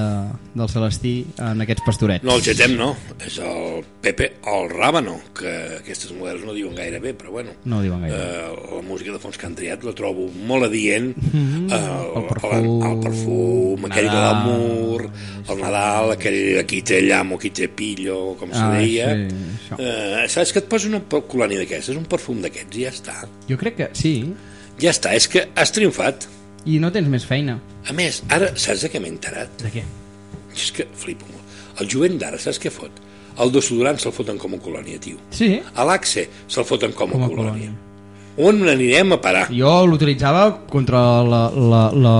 del Celestí en aquests pastorets. No, el Getem no, és el Pepe el Rábano, que aquestes mujeres no diuen gaire bé, però bueno. No diuen gaire Eh, la música de fons que han triat la trobo molt adient. Mhm. eh, El el, perfum, el perfum, aquell de Nadal. l'amor, el Nadal, aquell aquí té llamp, aquí té pillo, com se Ah, deia. sí, això. eh, saps que et posa una colònia d'aquestes, un perfum d'aquests, i ja està. Jo crec que sí, Ja està, és que has triomfat. I no tens més feina. A més, ara saps de què m'he enterat? De què? És que flipo molt. El jovent d'ara, saps què fot? El desodorant se'l foten com a colònia, tio. Sí, A l'Axe se'l foten com a, com a colònia. colònia. On n'anirem a parar? Jo l'utilitzava contra la, la, la,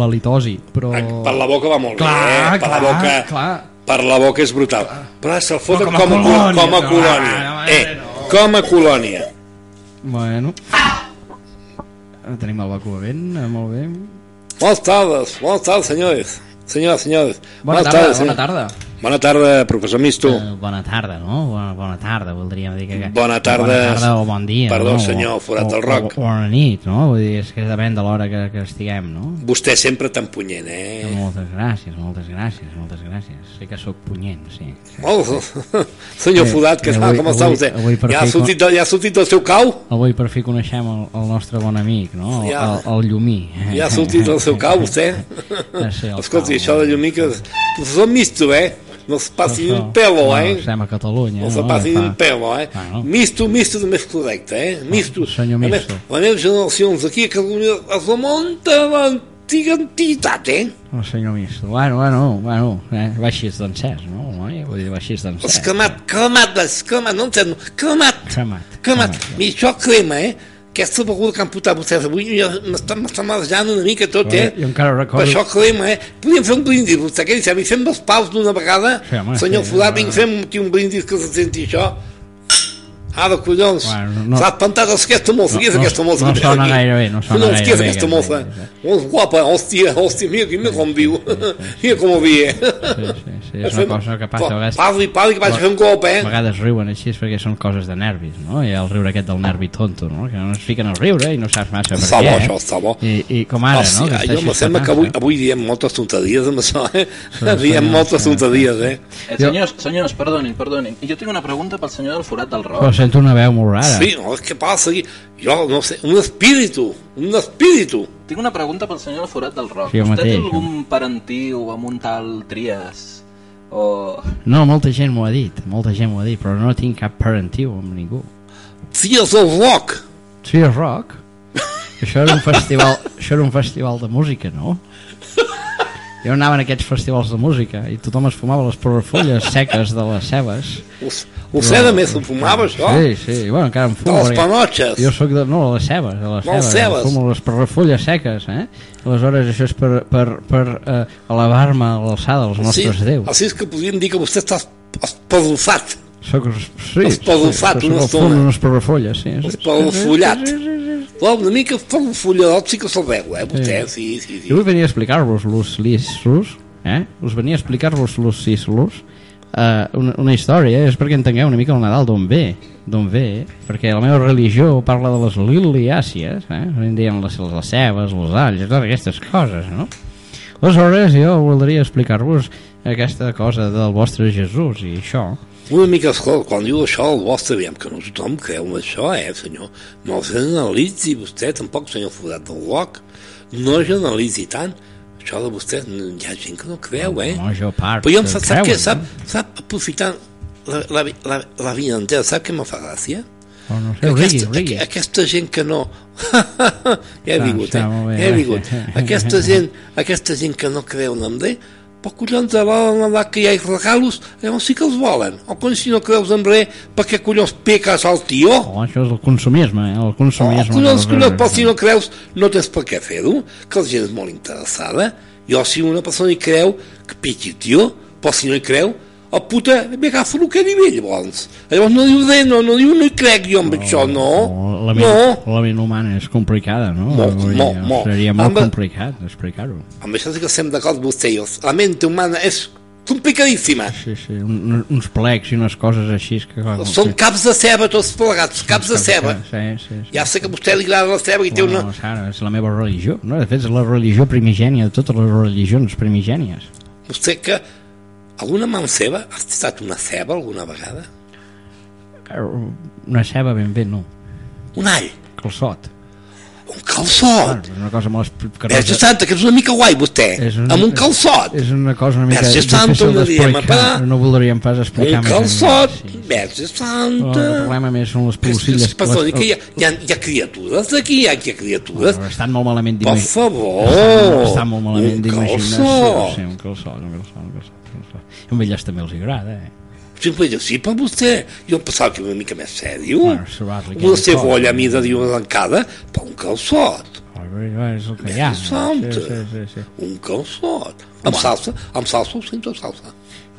la litosi, però... Per la boca va molt Clar, bé, eh? Per clar, la boca, clar. per la boca és brutal. Però se'l foten com a com, a, colònia, com a no, colònia. no, no, Eh, com a colònia. Bueno. Tenim el Bacu bevent, eh, molt bé. Buenas tardes, buenas tardes, señores. Señoras, señores. Bona Buenas tarda, tardes, bona tarda. Bona tarda, professor Misto. Eh, bona tarda, no? Bona, bona tarda, voldríem dir que... Bona tarda. Bona tarda o bon dia, Perdó, no? senyor, forat o- del roc. O, o bona nit, no? Vull dir, és que depèn de l'hora que, que estiguem, no? Vostè sempre tan punyent, eh? Moltes gràcies, moltes gràcies, moltes gràcies. Sé que sóc punyent, sí. Molt, *laughs* senyor Eh, Fodat, que eh, avui- com està vostè? avui Ja ha, sortit, ja ha sortit el seu cau? Avui per fi coneixem el, el nostre bon amic, no? El, Ja. el, el Llumí. Ja ha sortit el seu cau, *laughs* vostè? Sé, el Escolti, cau. això de llumí que... Professor Misto, eh? No es passi ni un Això, pelo, no, eh? Estem a Catalunya, No se no? passi Fa- un pelo, eh? Bueno. Misto, misto de més correcte, eh? Misto. senyor A més, Misto. les meves generacions aquí a Catalunya es remunta a l'antiga antiguitat, eh? El senyor Misto. Bueno, bueno, bueno, eh? així d'encès, no? Vull dir, Els d'encès. cremat, cremat, les cremat, no entenc, cremat, Cremat. cremat. Mira, això crema, eh? Aquesta beguda que han portat vostès avui ja m'està marejant una mica tot, eh? Jo encara Per recordo... això crema, eh? Podríem fer un brindis, vostè què dice? Fem dos paus d'una vegada? Sí, home, Senyor sí, home. vinc, fem aquí un brindis que se senti això. Ara, collons, Bueno, no- s'ha espantat aquesta mossa, No, qui és no- aquesta mossa? no que ve sona gaire bé, no sona Collons, gaire qui és bé, aquesta aquest mossa? brindis, Molt guapa, hòstia, hòstia, mira, mira com viu, mira com viu. Sí, sí, sí, és una cosa que passa a vegades... Parli, parli, que vaig fer un cop, eh? A vegades riuen així perquè són coses de nervis, no? Hi ha el riure aquest del nervi tonto, no? Que no es fiquen a riure i no saps massa per Està què. bo, eh? això, està bo. I, I com ara, Hòstia, no? Està jo me sembla que avui, eh? avui diem moltes tonteries amb això, eh? Sí, diem sí, moltes sí, tonteries, eh? Eh, senyors, senyors, perdonin, perdonin. Jo tinc una pregunta pel senyor del forat del roc. Sento una veu molt rara. Sí, no, què passa aquí? Jo no sé, un espíritu, un espíritu. Tinc una pregunta pel senyor forat del roc. Sí, Vostè té mateix. algun parentiu amb un tal Trias? O... No, molta gent m'ho ha dit, molta gent m'ho ha dit, però no tinc cap parentiu amb ningú. Tears of Rock. Trias Rock? això era un festival, això era un festival de música, no? *laughs* Jo anava en aquests festivals de música i tothom es fumava les fulles *laughs* seques de les cebes. Però- també s'ho fumava, això? Sí, sí, i bueno, encara em fumo. De les panotxes. Jo sóc de... No, de les cebes, de les les cebes. cebes. Fumo les fulles seques, eh? Aleshores, això és per, per, per eh, elevar-me a l'alçada dels nostres sí, déus. Així és que podríem dir que vostè està Espalofat. Soc, sí, Espalofat sí, una estona. fum, unes parrafolles, sí. sí, Espalofullat. Well, una mica espalofulladot sí que se'l veu, eh, vostè, sí, sí, sí. Jo venia a explicar-vos los lissos, eh? Us venia a explicar-vos los sislos uh, una, una història, és perquè entengueu una mica el Nadal d'on ve, d'on ve, perquè la meva religió parla de les liliàcies, eh? En diem les, les cebes, els alls, totes aquestes coses, no? Aleshores jo voldria explicar-vos aquesta cosa del vostre Jesús i això. Una mica, escolta, quan diu això, el vostre, aviam, que no tothom creu en això, eh, senyor? No generalitzi vostè, tampoc, senyor Forat del Bloc. No generalitzi tant. Això de vostè, hi ha gent que no creu, eh? No, jo part, Però jo em fa, sap, creuen, què, eh? sap, sap, aprofitant la, la, la, la vida entera, sap què me fa gràcia? Oh, no sé, Que rigui, aquesta, rigui. aqu- aquesta gent que no... *laughs* ja he vingut, eh? Ja he gràcies. vingut. *laughs* Aquesta gent, aquesta gent que no creu en res, però collons a l'hora de que hi ha regalos, llavors sí que els volen. O quan si no creus en res, per què collons peques al tio? Oh, això és el consumisme, eh? el Oh, consumisme. collons, que- collons, però si no creus, no tens per què fer-ho, que la gent és molt interessada. Jo, si una persona hi creu, que piqui, tio, però si no hi creu, el puta m'agafa el que a nivell, llavors. Llavors no diu res, no, no diu, no hi crec jo amb això, no. La no. ment, la ment humana és complicada, no? Molt, Vull molt, molt. Seria molt Amb- complicat explicar-ho. Amb això sí que estem d'acord vostè i jo. La ment humana és complicadíssima. Sí, sí, un, uns plecs i unes coses així que... clar, Són caps de ceba tots plegats, caps de ceba. Sí, sí, sí. Ja sé que a vostè li agrada la ceba i té una... No, Sara, és la meva religió, no? De fet, és la religió primigènia de totes les religions primigènies. Vostè que alguna mà seva ha estat una ceba alguna vegada? Una ceba ben bé, no. Un all? Calçot. Un calçot? És una cosa molt Verge Santa, que és una mica guai vostè, És un- amb un calçot. És una cosa una mica Verge Santa, d'explicar. apa. No voldríem pas explicar Un més calçot, enllà, Verge El Santa. problema més són les pulsilles. Perdoni, que hi ha, hi, ha, hi ha criatures aquí, hi ha, hi ha criatures. Estan molt malament Per d'imaginació. favor, Estan molt malament un d'imaginació. calçot. Sí, un calçot, un calçot, un calçot. Un calçot. A elles també els agrada, eh? Sempre jo sí, per vostè. Jo em pensava que era una mica més sèrio. Bueno, serà-li Una aquella cebolla cosa. a mida d'arrencada, però un calçot. És el que hi ha. Verge Santa. Sí, sí, sí, sí. Un calçot. Amb salsa, amb salsa o sense salsa.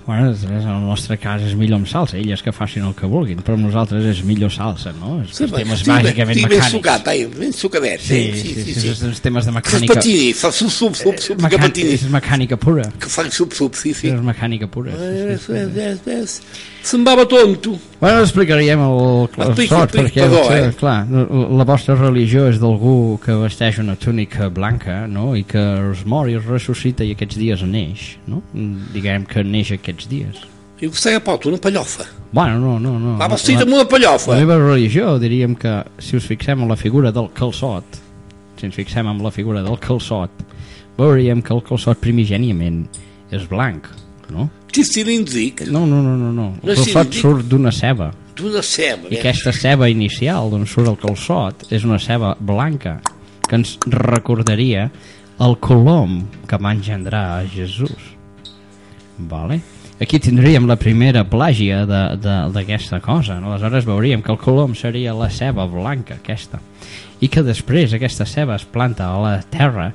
Bueno, després, en el nostre cas és millor amb salsa, elles que facin el que vulguin, però amb nosaltres és millor salsa, no? És Sí, per temes ben- bàsicament ben mecànics. sucat, ai, ben sucadet. Sí, sí, sí. sí, sí, sí, és temes de mecànica. els patini, fa sup, sup, sup, sup, que patini. És mecànica pura. Que fa sup, sup, sí, sí. És mecànica pura. Sí, sí, Ves, ves. Semblava tonto. Bueno, explicaríem el Expliqui, calçot, expliqui, perquè perdó, eh? clar, la vostra religió és d'algú que vesteix una túnica blanca no? i que es mor i es ressuscita i aquests dies neix, no? diguem que neix aquests dies. I vostè porta una pallofa. Bueno, no, no, no. Va vestit amb una pallofa. La meva religió diríem que si us fixem en la figura del calçot, si ens fixem en la figura del calçot, veuríem que el calçot primigèniament és blanc, no? Que cilíndric, No, no, no, no, no. No El calçot surt d'una ceba. d'una ceba. I aquesta ceba inicial d'on surt el calçot és una ceba blanca que ens recordaria el colom que va engendrar a Jesús. Vale? Aquí tindríem la primera plàgia d'aquesta cosa. No? Aleshores veuríem que el colom seria la ceba blanca aquesta i que després aquesta ceba es planta a la terra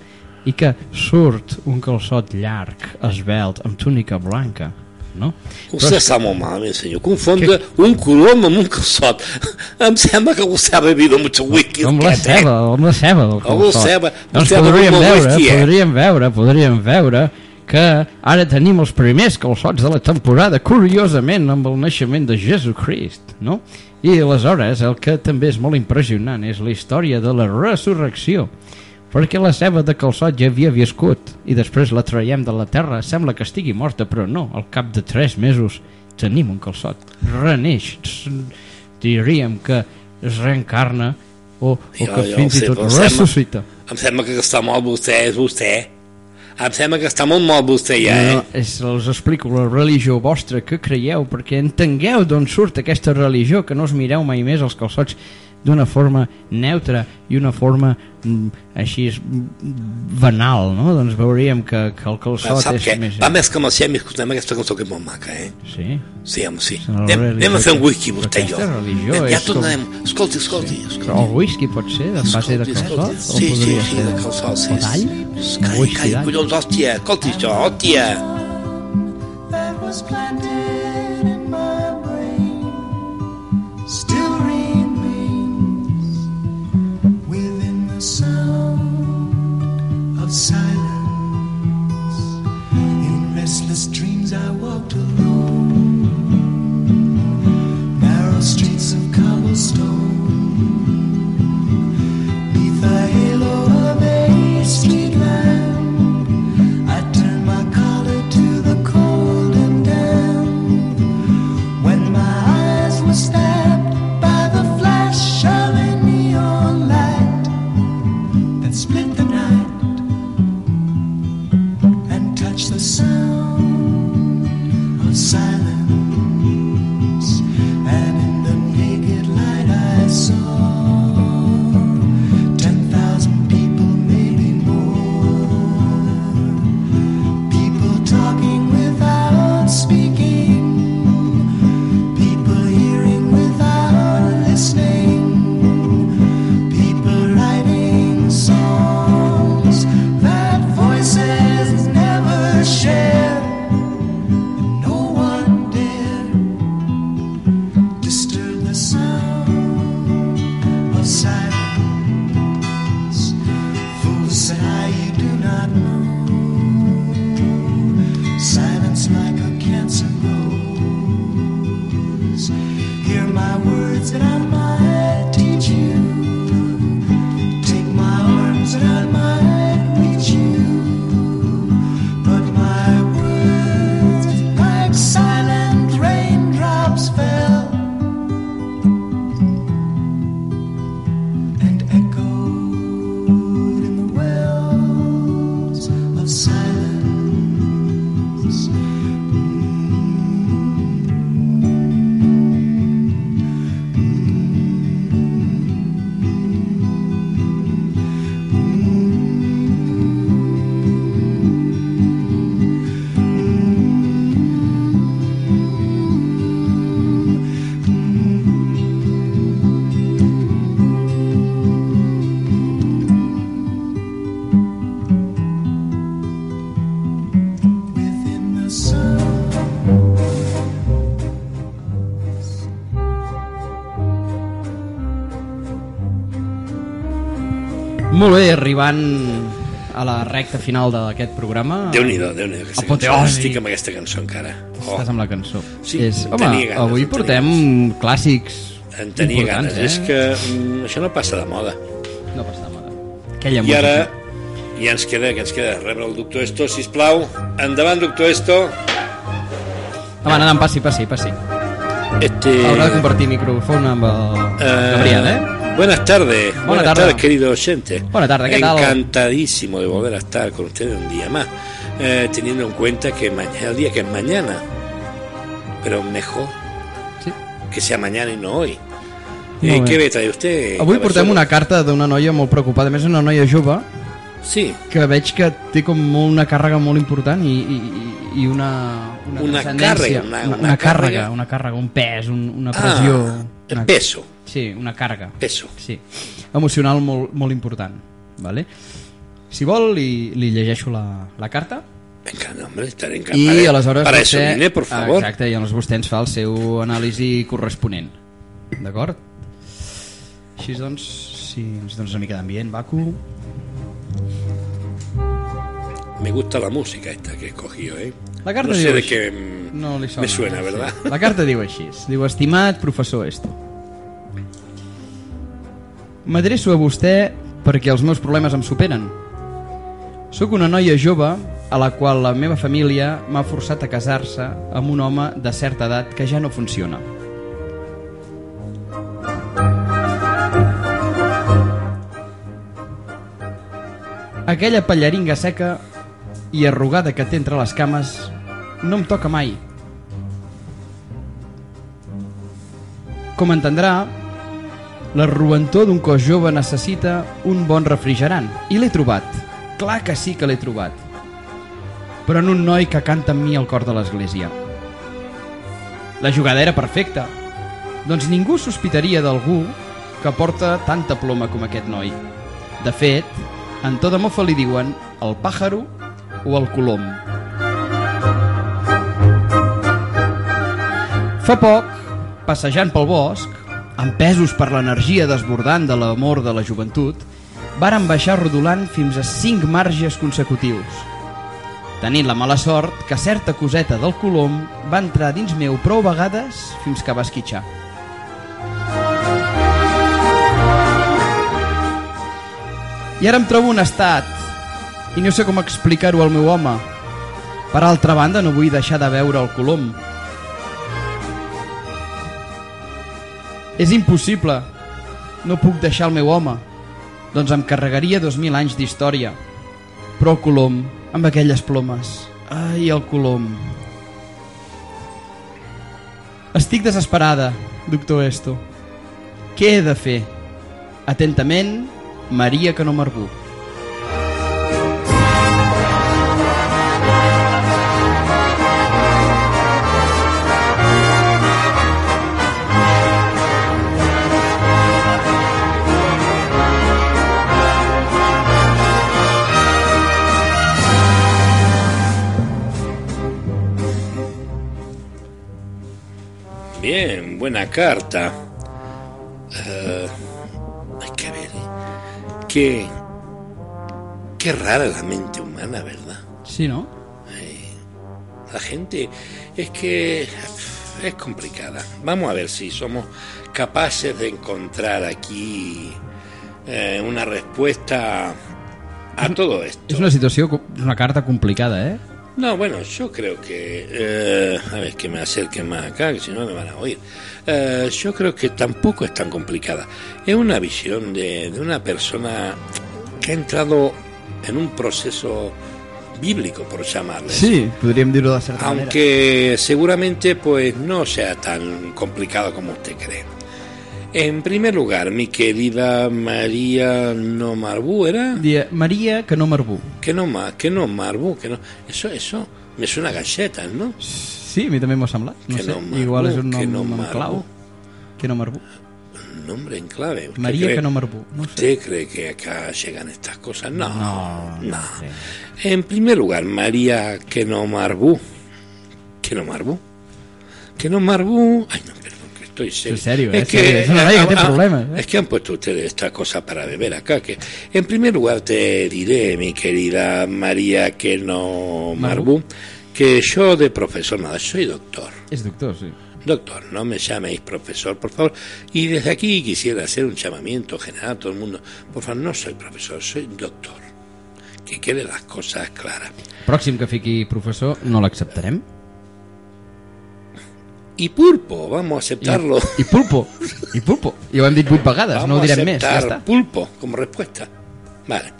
i que surt un calçot llarg, esbelt, amb túnica blanca. No? Vostè està molt malament, senyor. Confondre un colom amb un calçot. *laughs* Em sembla que vostè ha bebido mucho whisky. Amb la ceba, amb la ceba del Amb la calçot. ceba. Doncs podríem veure, whisky, eh? podríem veure, podríem veure que ara tenim els primers calçots de la temporada, curiosament, amb el naixement de Jesucrist, no? I aleshores el que també és molt impressionant és la història de la resurrecció, perquè la ceba de calçot ja havia viscut i després la traiem de la terra, sembla que estigui morta, però no, al cap de tres mesos tenim un calçot, reneix, diríem que es reencarna o, o Jo- que jo fins i tot però em sembla- ressuscita. Em sembla que està molt vostè, és vostè. Em sembla que està molt molt vostè ja, eh? No, és, els explico la religió vostra que creieu perquè entengueu d'on surt aquesta religió que no us mireu mai més els calçots d'una forma neutra i una forma mm, així mm, banal no? doncs veuríem que, que el calçot Sap és què? més... Va més que marxem i escoltem aquesta cançó que és molt maca, eh? Sí? Sí, home, sí. Anem, anem a fer un whisky, vostè i jo. aquesta religió Anem, ja és com- tornarem. Escolti, escolti. Però el whisky pot ser en base de Escolti, calçot? escolti. Sí, sí, sí, de calçot, sí. o d'all? sí. Calla, calla, collons, hòstia. Escolti això, hòstia. that was planted of silence. In restless dreams, I walked alone. Narrow streets of cobblestone. será mais. Molt bé, arribant a la recta final d'aquest programa. Déu-n'hi-do, déu nhi déu. Estic amb aquesta cançó encara. Oh, Estàs amb la cançó. Sí, és, home, ganes, avui portem clàssics en tenia ganes. eh? És que mm, això no passa de moda. No passa de moda. Aquella I ara música. ja ens queda, que ens queda rebre el doctor Esto, sisplau. Endavant, doctor Esto. Home, anant, passi, passi, passi. Este... Haurà de compartir micròfon amb el Eh, Gabriel, eh? Buenas tardes, buenas tarde. tardes, querido oyente. Buenas tardes, ¿qué tal? Encantadísimo de volver a estar con ustedes un día más, eh, teniendo en cuenta que mañana, el día que es mañana, pero mejor que sea mañana y no hoy. Eh, bé. ¿Qué me trae usted? Avui portem una carta d'una noia molt preocupada, més una noia jove Sí. que veig que té com una càrrega molt important i, i, i- una, una, Una càrrega, una- una, una una càrrega, càrrega. una càrrega, un pes, un, una pressió... Ah, una, peso. Sí, una càrrega. Peso. Sí, emocional molt, molt important. Vale? Si vol, li, li llegeixo la, la carta Venga, no, hombre, estaré i encantado. aleshores Para vostè, eso vine, por favor. Exacte, i aleshores vostè ens fa el seu anàlisi corresponent. D'acord? Així doncs, si ens dones una mica d'ambient, Baku... Me gusta la música esta que he escogido, ¿eh? La carta no sé diu de així. mm, no li sona, me suena, sí. ¿verdad? La carta diu així. Diu, estimat professor Esto, m'adreço a vostè perquè els meus problemes em superen. Sóc una noia jove a la qual la meva família m'ha forçat a casar-se amb un home de certa edat que ja no funciona. Aquella pallaringa seca i arrugada que té entre les cames no em toca mai. Com entendrà, la roentor d'un cos jove necessita un bon refrigerant. I l'he trobat. Clar que sí que l'he trobat. Però en un noi que canta amb mi al cor de l'església. La jugada era perfecta. Doncs ningú sospitaria d'algú que porta tanta ploma com aquest noi. De fet, en tota mofa li diuen el pàjaro o el colom. Fa poc, passejant pel bosc, empesos per l'energia desbordant de l'amor de la joventut, varen baixar rodolant fins a cinc marges consecutius. Tenint la mala sort que certa coseta del colom va entrar dins meu prou vegades fins que va esquitxar. I ara em trobo un estat i no sé com explicar-ho al meu home. Per altra banda, no vull deixar de veure el colom. És impossible. No puc deixar el meu home. Doncs em carregaria dos mil anys d'història. Però el colom, amb aquelles plomes... Ai, el colom... Estic desesperada, doctor Esto. Què he de fer? Atentament, Maria que buena carta. Eh, hay que ver. ¿eh? Qué, qué rara la mente humana, ¿verdad? Sí, no? La gente es que es complicada. Vamos a ver si somos capaces de encontrar aquí eh, una respuesta a todo esto. És una situació, una carta complicada, eh? No, bueno, yo creo que... eh, a ver, que me acerquen más acá, que si no me van a oír. Eh, yo creo que tampoco es tan complicada. Es una visión de, de una persona que ha entrado en un proceso bíblico, por llamarle. Sí, podríem dir-ho de manera. Aunque seguramente pues no sea tan complicado como usted cree. En primer lugar, mi querida María no Marbú, ¿era? Dia, Maria que no Marbú. Que no, que no Marbú, que no... Eso, eso, me suena a galletas, ¿no? Sí, a mi també m'ha semblat. No Que sé, no Marbú, igual és un que nom, no nom clau. Que no Marbú. Nombre en clave. ¿Usted María cree- que no Marbú. No sé. ¿Usted cree que acá llegan estas cosas? No, No, no. En primer lugar, María que no Marbú. Que no Marbú. Que no Marbú. Ay, no, perdón, que estoy serio. Es que ah, problemas, eh. Es que han puesto ustedes esta cosa para beber acá. Que en primer lugar te diré, mi querida María que no Marbú. Marbú, que yo de profesor nada, soy doctor. És doctor, sí. Doctor, no me llaméis profesor, por favor. Y desde aquí quisiera hacer un llamamiento general a todo el mundo. Por favor, no soy profesor, soy doctor. Que queden las cosas claras. Pròxim que fiqui professor no l'acceptarem. Y pulpo, vamos a aceptarlo. I, I pulpo. I pulpo. Ho hem dit vuit vegades, Vamos no a. Ja aceptar està. pulpo como respuesta. Vale.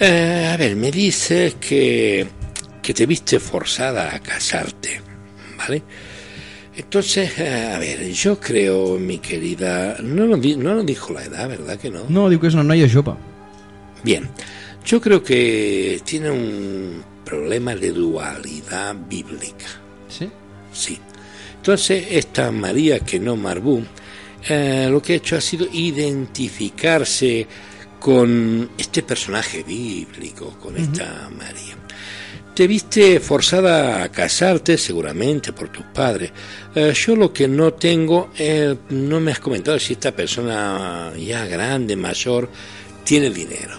Eh, a ver, me dices que, que te viste forzada a casarte, ¿vale? Entonces, eh, a ver, yo creo, mi querida, no di- no dijo la edad, ¿verdad que no? No, diu que és una noia jove. Bien, yo creo que tiene un problema de dualidad bíblica. ¿Sí? Sí. Entonces, esta María que no Marbú, eh, lo que ha hecho ha sido identificarse con este personaje bíblico, con esta María. Te viste forzada a casarte seguramente por tus padres. Eh, yo lo que no tengo, eh, no me has comentado si esta persona ya grande, mayor, tiene dinero.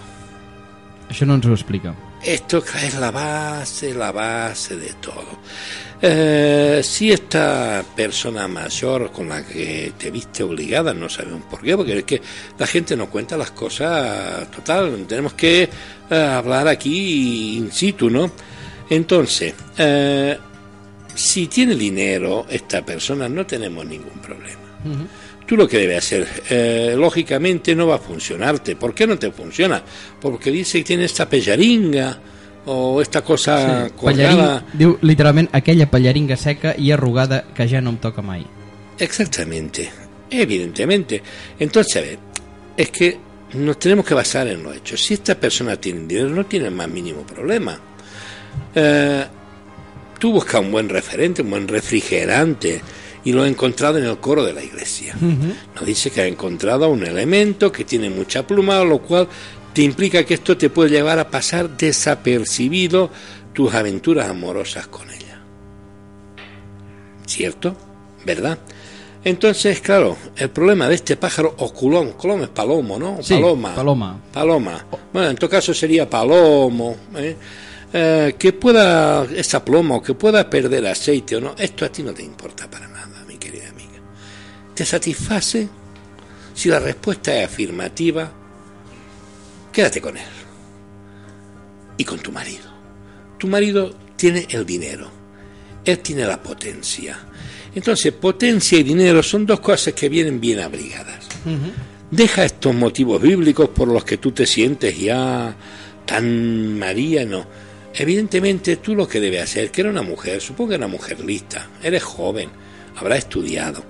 Això no ens ho explica. Esto es la base, la base de todo. Eh, si esta persona mayor con la que te viste obligada, no sabemos por qué, porque es que la gente no cuenta las cosas total, tenemos que eh, hablar aquí in situ, ¿no? Entonces, eh, si tiene dinero esta persona, no tenemos ningún problema. Tú lo que debes hacer, eh, lógicamente no va a funcionarte. ¿Por qué no te funciona? Porque dice que tiene esta pellaringa o esta cosa Sí. colgada. Diu literalment aquella pallaringa seca i arrugada que ja no em toca mai. Exactamente, evidentemente. Entonces, a ver, es que nos tenemos que basar en los hechos. Si esta persona tiene dinero, no tiene el más mínimo problema. Eh, tú buscas un buen referente, un buen refrigerante, y lo he encontrado en el coro de la iglesia. Nos dice que ha encontrado un elemento que tiene mucha pluma, lo cual te implica que esto te puede llevar a pasar desapercibido tus aventuras amorosas con ella. ¿Cierto? ¿Verdad? Entonces, claro, el problema de este pájaro, o culón, culón es palomo, ¿no? Sí, paloma. paloma. Paloma. Bueno, en todo caso sería palomo. ¿eh? Eh, que pueda, esa ploma, o que pueda perder aceite o no, esto a ti no te importa para ¿Te satisface? Si la respuesta es afirmativa, quédate con él. Y con tu marido. Tu marido tiene el dinero. Él tiene la potencia. Entonces, potencia y dinero son dos cosas que vienen bien abrigadas. Deja estos motivos bíblicos por los que tú te sientes ya tan María, no. Evidentemente tú lo que debes hacer, que era una mujer, supongo que era una mujer lista, eres joven, habrá estudiado,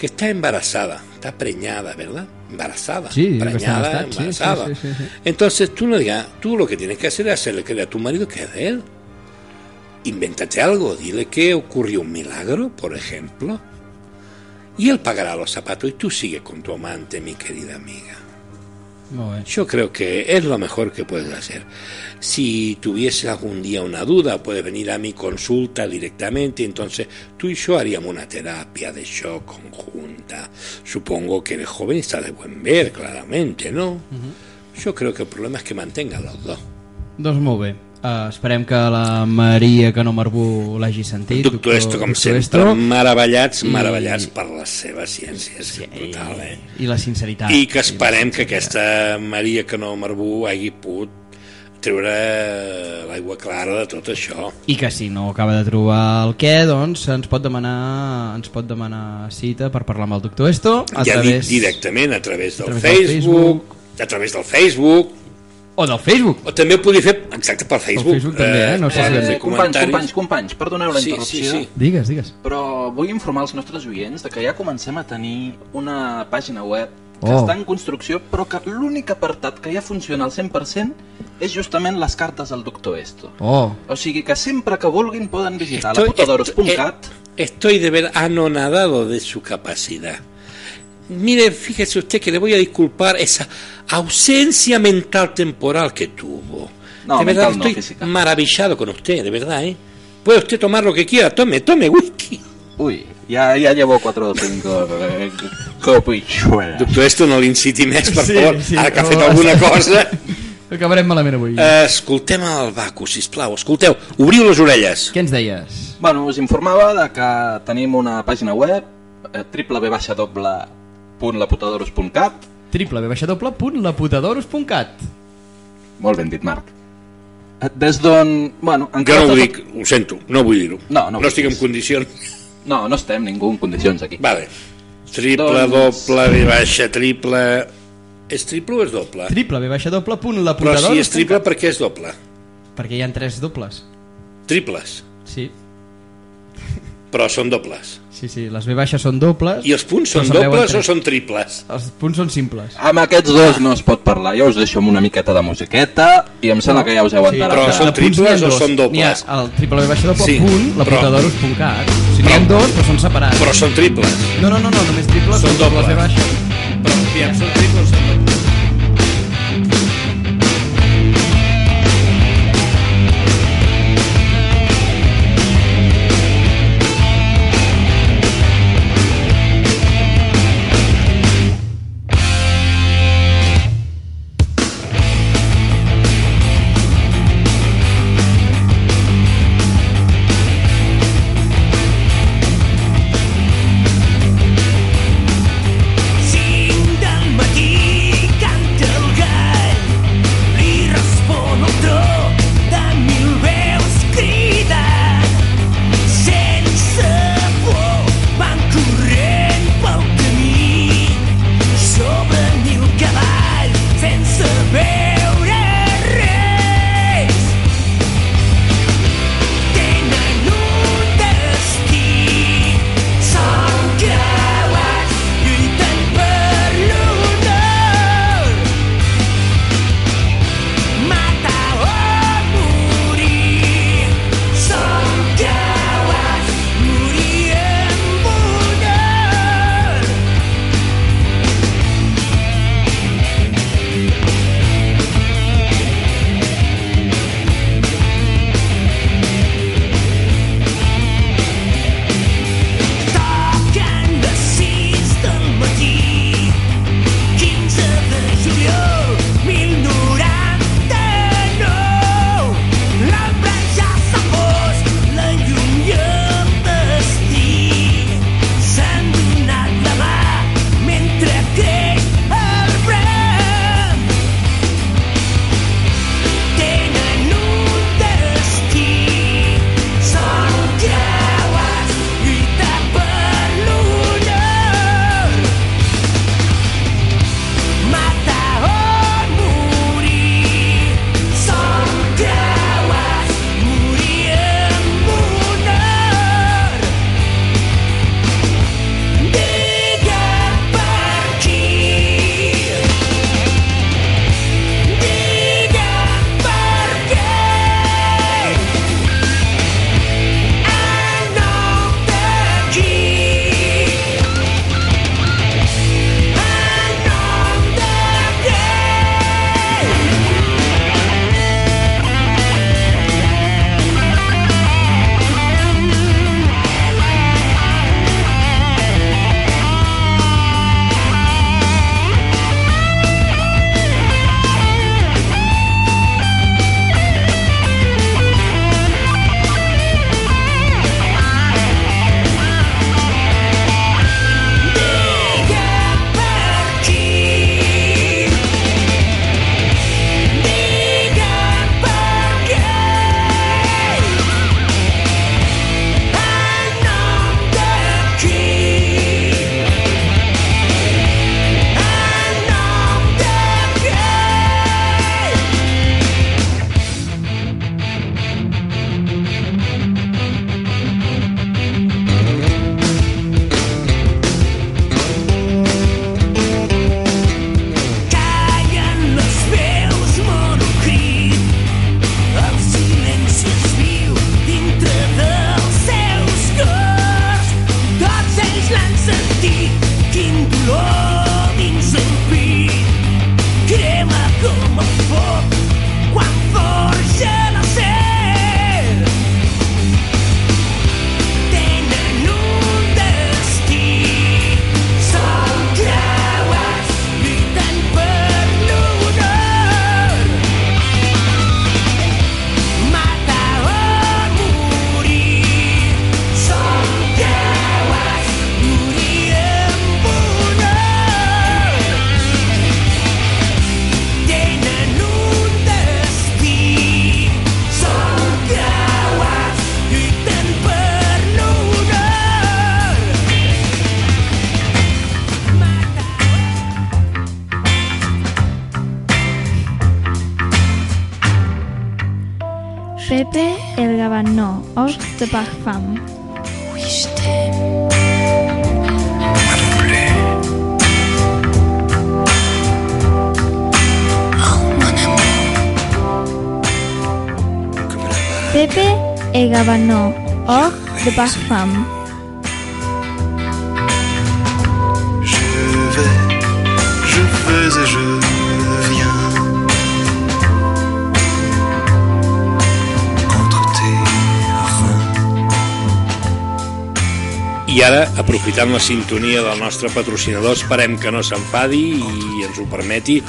que está embarazada, está preñada, ¿verdad? Embarazada, Sí, preñada, embarazada. sí, sí, sí. Entonces tú no digas, tú lo que tienes que hacer es hacerle creer a tu marido que es de él. Invéntate algo, dile que ocurrió un milagro, por ejemplo. Y él pagará los zapatos y tú sigues con tu amante, mi querida amiga. Bé. Yo creo que es lo mejor que puedes hacer. Si tuvieses algún día una duda, puedes venir a mi consulta directamente. Entonces tú y yo haríamos una terapia de shock conjunta. Supongo que eres joven y estás de buen ver, claramente, ¿no? Yo creo que el problema es que mantengan los dos. Molt bé. Uh, esperem que la Maria que no Marbú l'hagi sentit. Doctor Esto, com Doctor sempre, Esto. meravellats, I- meravellats per la seva ciència, és brutal, eh? I la sinceritat. I que esperem que aquesta Maria Canó Marbú hagi pogut treure l'aigua clara de tot això. I que si no acaba de trobar el què, doncs ens pot demanar ens pot demanar cita per parlar amb el doctor Esto a ja través... dic directament a través del, a través del Facebook, a través del Facebook, o del Facebook. o també ho podria fer exacte pel Facebook. Facebook també, eh? No sé si- poden fer companys, companys, companys, perdoneu la Sí, interrupció. sí, sí. Digues, digues. Però vull informar els nostres oients de que ja comencem a tenir una pàgina web que Oh. està en construcció, però que l'únic apartat que ja funciona al 100% és justament les cartes al doctor Esto. Oh. O sigui que sempre que vulguin poden visitar Estoy- laputadoros.cat Estoy de ver anonadado de su capacidad. Mire, fíjese usted que le voy a disculpar esa ausencia mental temporal que tuvo. No, de verdad, no, estoy física. maravillado con usted, de verdad, ¿eh? Puede usted tomar lo que quiera, tome, tome whisky. Ui, ja, ja llevo 4 o 5 eh, copitxuelas. Doctor, esto no l'inciti més, per Sí, favor, sí, ara que ha no, fet alguna cosa. *laughs* Acabarem malament avui. Eh, escoltem el Baco, sisplau, escolteu, obriu les orelles. Què ens deies? Bueno, us informava de que tenim una pàgina web eh, www.laputadoros.cat www.laputadoros.cat Molt ben dit, Marc. Eh, Des d'on... Bueno, Jo encara no ho tot- dic, ho sento, no vull dir-ho. No, no no estic en condicions. No, no estem ningú en condicions aquí. Vale. Triple, Doncs- doble, V baixa, triple... És triple o és doble? www.laputadoros.cat Però si és triple, per què és doble? Perquè hi ha tres dobles. Triples. Sí. Però són dobles. Sí, sí, les V baixes són dobles. I els punts són veuen dobles o són triples? Els punts són simples. Amb aquests dos no es pot parlar. Jo us deixo amb una miqueta de musiqueta i em sembla que ja us heu enterat. però són triples o dos. són dobles? N'hi ha el triple V baixa doble Sí, punt, però- laputadoros.cat. O sigui, n'hi ha dos, però són separats. Però són triples. No, no, no, no només triples Són són dobles dobles. V baixa. Però, aviam, són triples o són dobles? Pepe el Gabanó, Or de Parfum. Oui, je t'aime. Pepe el Gabanó, Or de Parfum. Je vais, je vais et je I ara, aprofitant la sintonia del nostre patrocinador, esperem que no s'enfadi i ens ho permeti,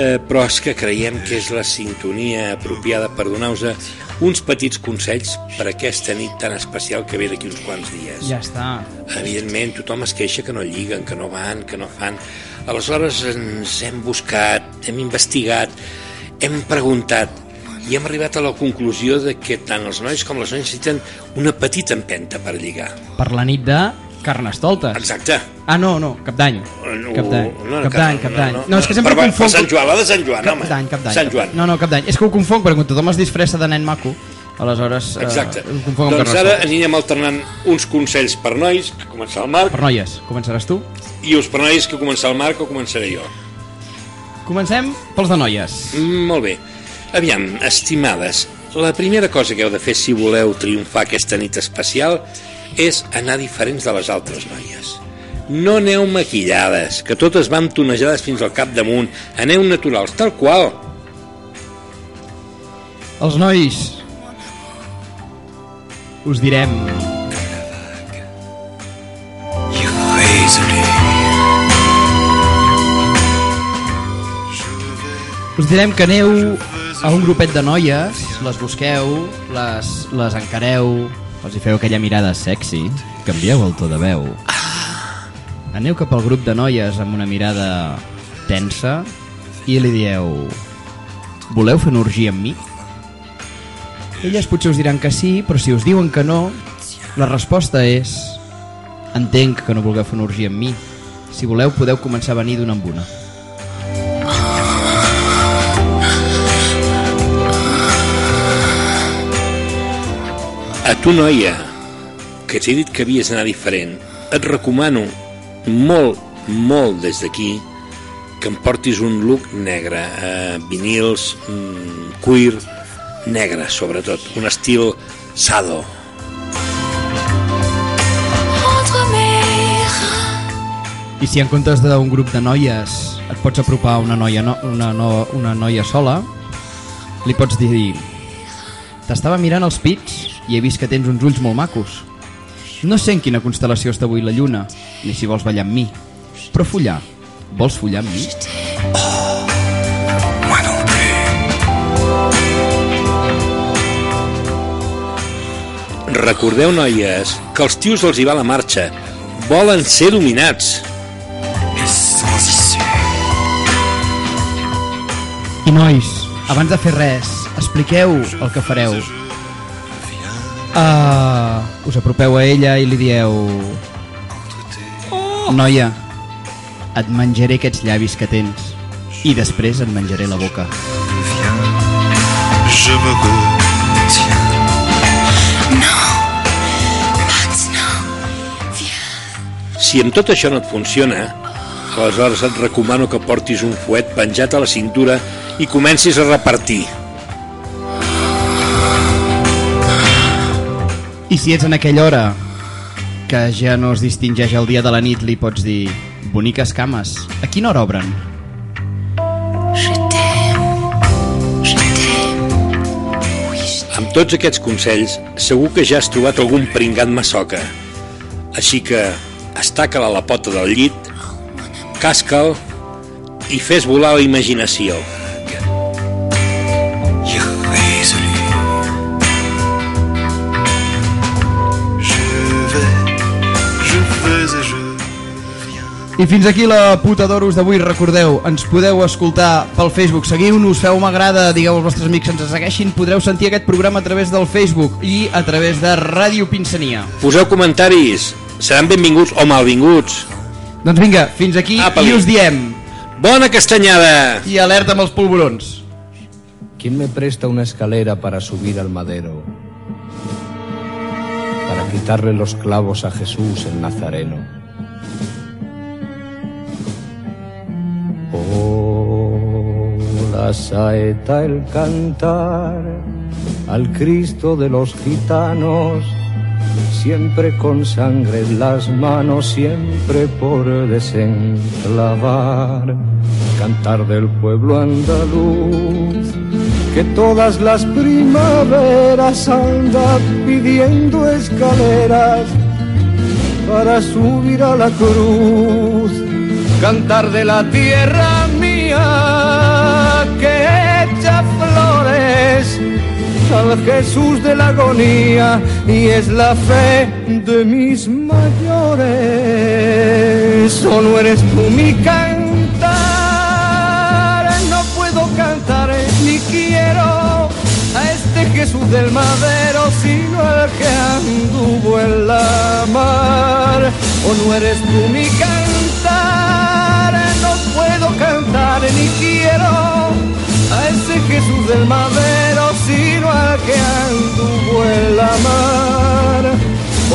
eh, però és que creiem que és la sintonia apropiada per donar-vos uns petits consells per aquesta nit tan especial que ve d'aquí uns quants dies. Ja està. Evidentment, tothom es queixa que no lliguen, que no van, que no fan. Aleshores ens hem buscat, hem investigat, hem preguntat i hem arribat a la conclusió de que tant els nois com les noies necessiten una petita empenta per lligar. Per la nit de Carnestoltes. Exacte. Ah, no, no, cap d'any. No, Cap d'any, no, cap no, d'any, no, cap no, d'any. no. No, és que sempre Per- per confonc... Sant Joan, la de Sant Joan, Cap home. d'any, cap d'any. Sant cap Joan. d'any. No, no, cap d'any. És que ho confonc, perquè quan tothom es disfressa de nen maco, aleshores Exacte. eh, ho confonc doncs ara anirem alternant uns consells per nois, que començarà el Marc, Per noies, començaràs tu? i uns per nois, que començarà el Marc o començaré jo. Comencem pels de noies. Mm, molt bé. Aviam, estimades, la primera cosa que heu de fer si voleu triomfar aquesta nit especial és anar diferents de les altres noies. No aneu maquillades, que totes van tonejades fins al cap damunt. Aneu naturals, tal qual. Els nois us direm us direm que aneu a un grupet de noies, les busqueu, les, les encareu, els hi feu aquella mirada sexy, canvieu el to de veu. Aneu cap al grup de noies amb una mirada tensa i li dieu voleu fer una orgia amb mi? Elles potser us diran que sí, però si us diuen que no, la resposta és entenc que no vulgueu fer una orgia amb mi. Si voleu, podeu començar a venir d'una en una. A tu, noia, que t'he dit que havies d'anar diferent, et recomano molt, molt des d'aquí que em portis un look negre, eh, vinils, mm, cuir, negre, sobretot, un estil sado. I si en comptes d'un grup de noies et pots apropar a una noia, no, una, no, una noia sola, li pots dir t'estava mirant els pits i he vist que tens uns ulls molt macos. No sé en quina constel·lació està avui la lluna, ni si vols ballar amb mi, però follar, vols follar amb mi? Recordeu, noies, que els tios els hi va la marxa. Volen ser dominats. I nois, abans de fer res, expliqueu el que fareu. Uh, us apropeu a ella i li dieu... Noia, et menjaré aquests llavis que tens i després et menjaré la boca. Je me retiens. Si amb tot això no et funciona, aleshores et recomano que portis un fuet penjat a la cintura i comencis a repartir. I si ets en aquella hora que ja no es distingeix el dia de la nit, li pots dir boniques cames. A quina hora obren? Amb tots aquests consells, segur que ja has trobat algun pringat massoca. Així que estaca-la a la pota del llit, casca'l i fes volar la imaginació. I fins aquí la puta d'oros d'avui. Recordeu, ens podeu escoltar pel Facebook. Seguiu-nos, feu m'agrada, digueu als vostres amics que ens segueixin. Podreu sentir aquest programa a través del Facebook i a través de Ràdio Pinsania. Poseu comentaris, seran benvinguts o malvinguts. Doncs vinga, fins aquí Apa-li. i us diem. Bona castanyada! I alerta amb els polvorons. ¿Quién me presta una escalera para subir al madero? Para quitarle los clavos a Jesús el Nazareno. Oh, la saeta, el cantar al Cristo de los gitanos, siempre con sangre en las manos, siempre por desenclavar. Cantar del pueblo andaluz, que todas las primaveras anda pidiendo escaleras para subir a la cruz. Cantar de la tierra mía que echa flores al Jesús de la agonía y es la fe de mis mayores. O no eres tú mi cantar, no puedo cantar ni quiero a este Jesús del madero, sino al que anduvo en la mar. O no eres tú mi no puedo cantar ni quiero a ese Jesús del madero, sino al que anduvo en la mar.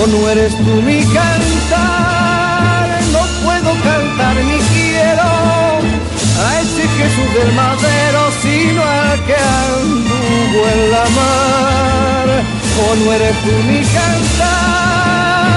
O no eres tú mi cantar, no puedo cantar ni quiero a ese Jesús del madero, sino al que anduvo en la mar. O no eres tú mi cantar,